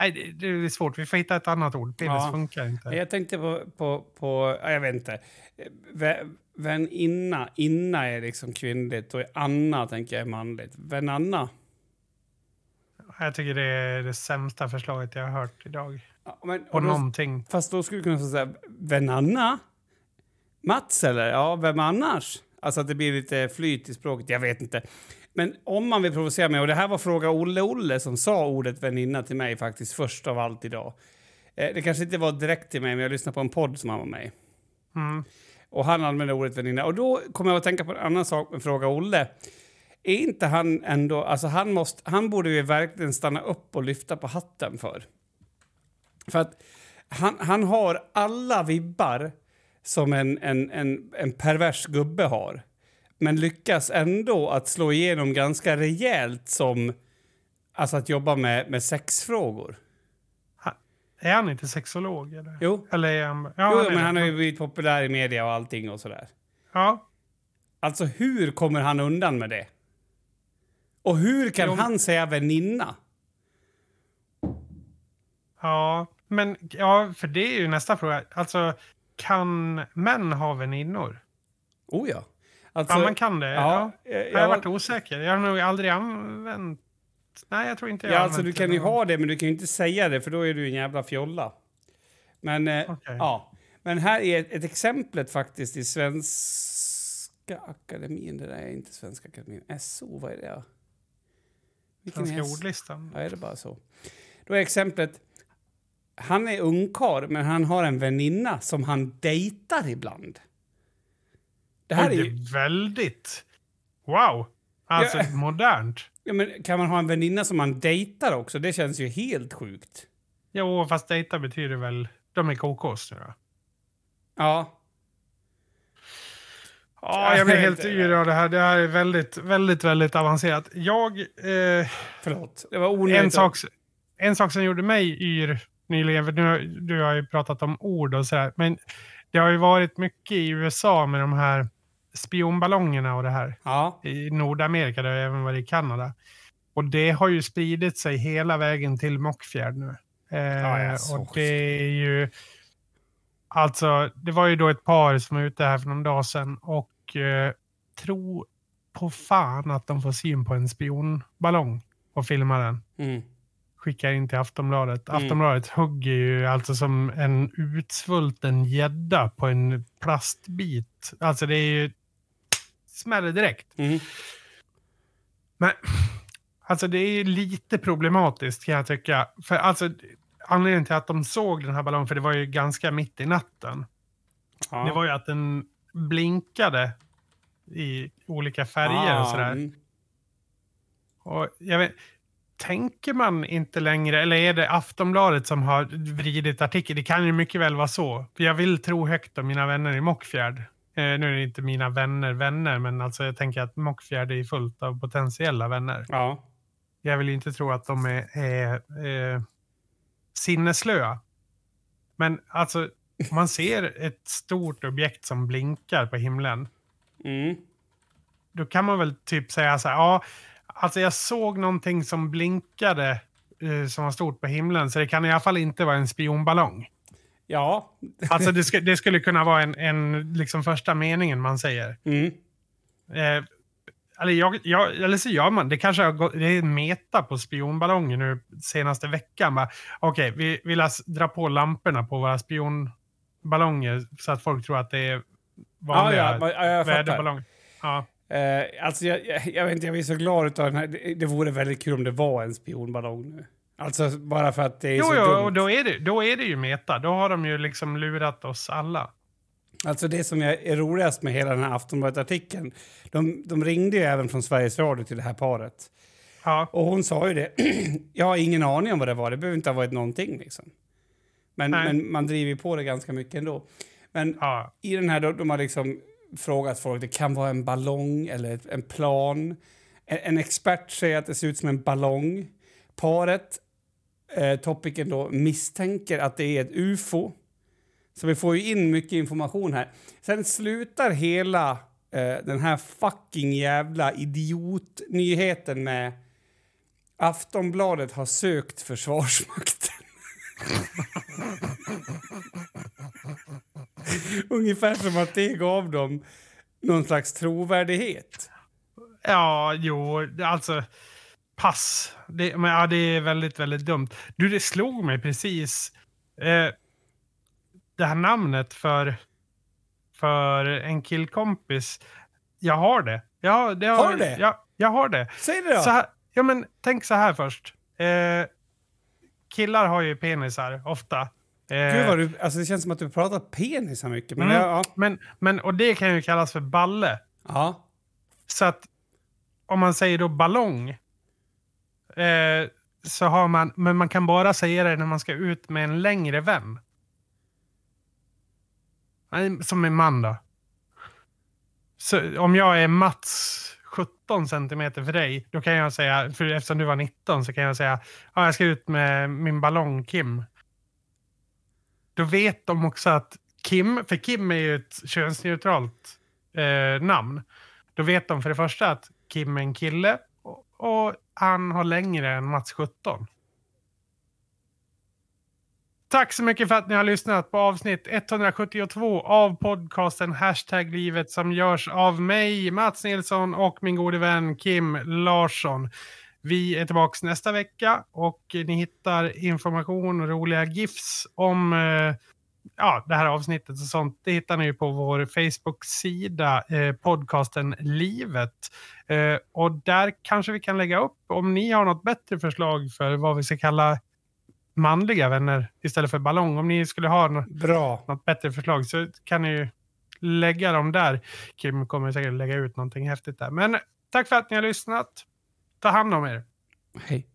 S2: Nej, det, är svårt. Vi får hitta ett annat ord. Penis
S1: Ja.
S2: funkar inte.
S1: Jag tänkte på, på, på ja, jag vet inte. Vä- Väninna, inna är liksom kvinnligt och Anna tänker jag är manligt. Vänanna.
S2: Jag tycker det är det sämsta förslaget jag har hört idag.
S1: Ja, men,
S2: På
S1: då,
S2: någonting.
S1: fast då skulle du kunna säga vänanna? Mats eller? Ja, vem annars? Alltså att det blir lite flyt i språket. Jag vet inte. Men om man vill provocera mig, och det här var fråga Olle Olle som sa ordet väninna till mig faktiskt först av allt idag. Eh, det kanske inte var direkt till mig, men jag lyssnade på en podd som han var med i.
S2: Mm.
S1: Och han använde ordet väninna. Och då kommer jag att tänka på en annan sak med Fråga Olle. Är inte han ändå... Alltså han, måste, han borde ju verkligen stanna upp och lyfta på hatten för. För att han, han har alla vibbar som en, en, en, en pervers gubbe har. Men lyckas ändå att slå igenom ganska rejält som... Alltså att jobba med, med sexfrågor.
S2: Är han inte sexolog? Eller,
S1: Jo,
S2: eller är han...
S1: jo
S2: är
S1: men han har ju blivit populär i media och allting och sådär.
S2: Ja,
S1: Alltså hur kommer han undan med det? Och hur kan
S2: Jo,
S1: han säga väninna?
S2: ja. Men ja, för det är ju nästa fråga. Alltså, kan män ha väninnor?
S1: Oh ja. Alltså,
S2: ja, man kan det. Ja,
S1: ja,
S2: Jag har varit osäker. Jag har nog aldrig använt... Nej, jag tror inte jag
S1: Ja, alltså du kan ju ha det, men du kan ju inte säga det för då är du en jävla fjolla. Men, eh, ja. Men här är ett, ett exemplet faktiskt i Svenska Akademin. Det där är inte Svenska Akademin. SO, vad är det? Vilken
S2: Svenska
S1: är
S2: ordlistan.
S1: Ja, är det bara så? Då är exemplet... Han är ungkarl, men han har en väninna som han dejtar ibland. Det här är ju...
S2: det är väldigt... Wow! Alltså
S1: Ja.
S2: modernt.
S1: Ja, men kan man ha en väninna som man dejtar också? Det känns ju helt sjukt.
S2: Jo, fast dejta betyder väl... De är KKs nu då.
S1: Ja.
S2: Ja, jag blir helt yr av det här. Det här är väldigt, väldigt, väldigt avancerat. Jag... Eh,
S1: Förlåt. Det var onödigt.
S2: en, sak, en sak som gjorde mig yr nyligen, för nu, du har ju pratat om ord och sådär, men det har ju varit mycket i USA med de här spionballongerna och det här.
S1: Ja.
S2: I Nordamerika, det har även varit i Kanada. Och det har ju spridit sig hela vägen till Mockfjärd nu. Eh,
S1: Ja,
S2: och det är ju... Alltså, det var ju då ett par som var ute här för någon dag sedan och eh, tro på fan att de får syn på en spionballong och filmar den.
S1: Mm.
S2: Skickar in till Aftonbladet.
S1: Mm.
S2: Aftonbladet hugger ju alltså som en utsvulten gädda på en plastbit. Alltså det är ju... Smäller direkt.
S1: Mm.
S2: Men alltså det är lite problematiskt kan jag tycka. För alltså anledningen till att de såg den här ballongen, för det var ju ganska mitt i natten.
S1: Ja.
S2: Det var ju att den blinkade i olika färger och sådär.
S1: mm.
S2: Och jag vet, tänker man inte längre, eller är det Aftonbladet som har vridit artikeln? Det kan ju mycket väl vara så. För jag vill tro högt om mina vänner i Mockfjärd. Eh, nu är det inte mina vänner vänner, men alltså jag tänker att Mockfjärd är fullt av potentiella vänner.
S1: Ja.
S2: Jag vill inte tro att de är, är eh, sinneslöa. Men alltså, om man ser ett stort objekt som blinkar på himlen,
S1: Mm.
S2: då kan man väl typ säga så här, ja, alltså jag såg någonting som blinkade eh, som var stort på himlen, så det kan i alla fall inte vara en spionballong.
S1: Ja.
S2: Alltså det, sk- det skulle kunna vara en, en liksom första meningen man säger.
S1: Mm.
S2: Eh, eller, jag, jag, eller så gör man, det kanske har gått, det är en meta på spionballonger nu senaste veckan. Okej, vi vill dra på lamporna på våra spionballonger så att folk tror att det är vanliga
S1: ja, ja, jag
S2: väderballonger. Ja.
S1: Eh, alltså, jag, jag, jag vet inte, jag blir så glad utav den här. Det, det vore väldigt kul om det var en spionballong nu. Alltså bara för att det är
S2: Jo,
S1: så
S2: jo,
S1: dumt.
S2: och då är, det, då är det ju meta. Då har de ju liksom lurat oss alla.
S1: Alltså det som är roligast med hela den här Aftonbladet-artikeln, de, de ringde ju även från Sveriges Radio till det här paret.
S2: Ja,
S1: Och hon sa ju det, jag har ingen aning om vad det var, det behöver inte ha varit någonting liksom. Men, men man driver ju på det ganska mycket ändå. Men
S2: ja.
S1: i den här, då, de har liksom frågat folk, det kan vara en ballong eller en plan. En, en expert säger att det ser ut som en ballong. Paret, eh, topicen då, misstänker att det är ett ufo. Så vi får ju in mycket information här. Sen slutar hela eh, den här fucking jävla idiotnyheten med Aftonbladet har sökt Försvarsmakten. Ungefär som att det gav dem någon slags trovärdighet.
S2: Ja, jo, alltså pass. Det, men, ja, det är väldigt, väldigt dumt. Du, det slog mig precis. Eh, det här namnet för, för en killkompis. Jag har det. Jag, det
S1: Har du det?
S2: Ja, jag har det.
S1: Säg det då!
S2: Så här, ja, men tänk så här först. Eh, killar har ju penisar ofta. Eh,
S1: Gud vad du, alltså det känns som att du pratar penis så mycket. Men
S2: Mm.
S1: ja,
S2: men, men, och det kan ju kallas för balle.
S1: ja.
S2: Så att om man säger då ballong. Eh, så har man, men man kan bara säga det när man ska ut med en längre vän. Som en man då. Så om jag är Mats 17 centimeter för dig, då kan jag säga, för eftersom du var 19 så kan jag säga, ja, jag ska ut med min ballong Kim. Då vet de också att Kim, för Kim är ju ett könsneutralt eh, namn. Då vet de för det första att Kim är en kille och, han har längre än Mats 17. Tack så mycket för att ni har lyssnat på avsnitt 172 av podcasten Hashtag livet som görs av mig, Mats Nilsson och min gode vän Kim Larsson. Vi är tillbaka nästa vecka och ni hittar information och roliga GIFs om eh, ja, det här avsnittet och sånt. Det hittar ni på vår Facebook-sida, eh, podcasten Livet. Eh, och där kanske vi kan lägga upp, om ni har något bättre förslag för vad vi ska kalla manliga vänner istället för ballong. Om ni skulle ha något,
S1: Bra.
S2: något bättre förslag så kan ni ju lägga dem där. Kim kommer säkert lägga ut någonting häftigt där. Men tack för att ni har lyssnat. Ta hand om er.
S1: Hej.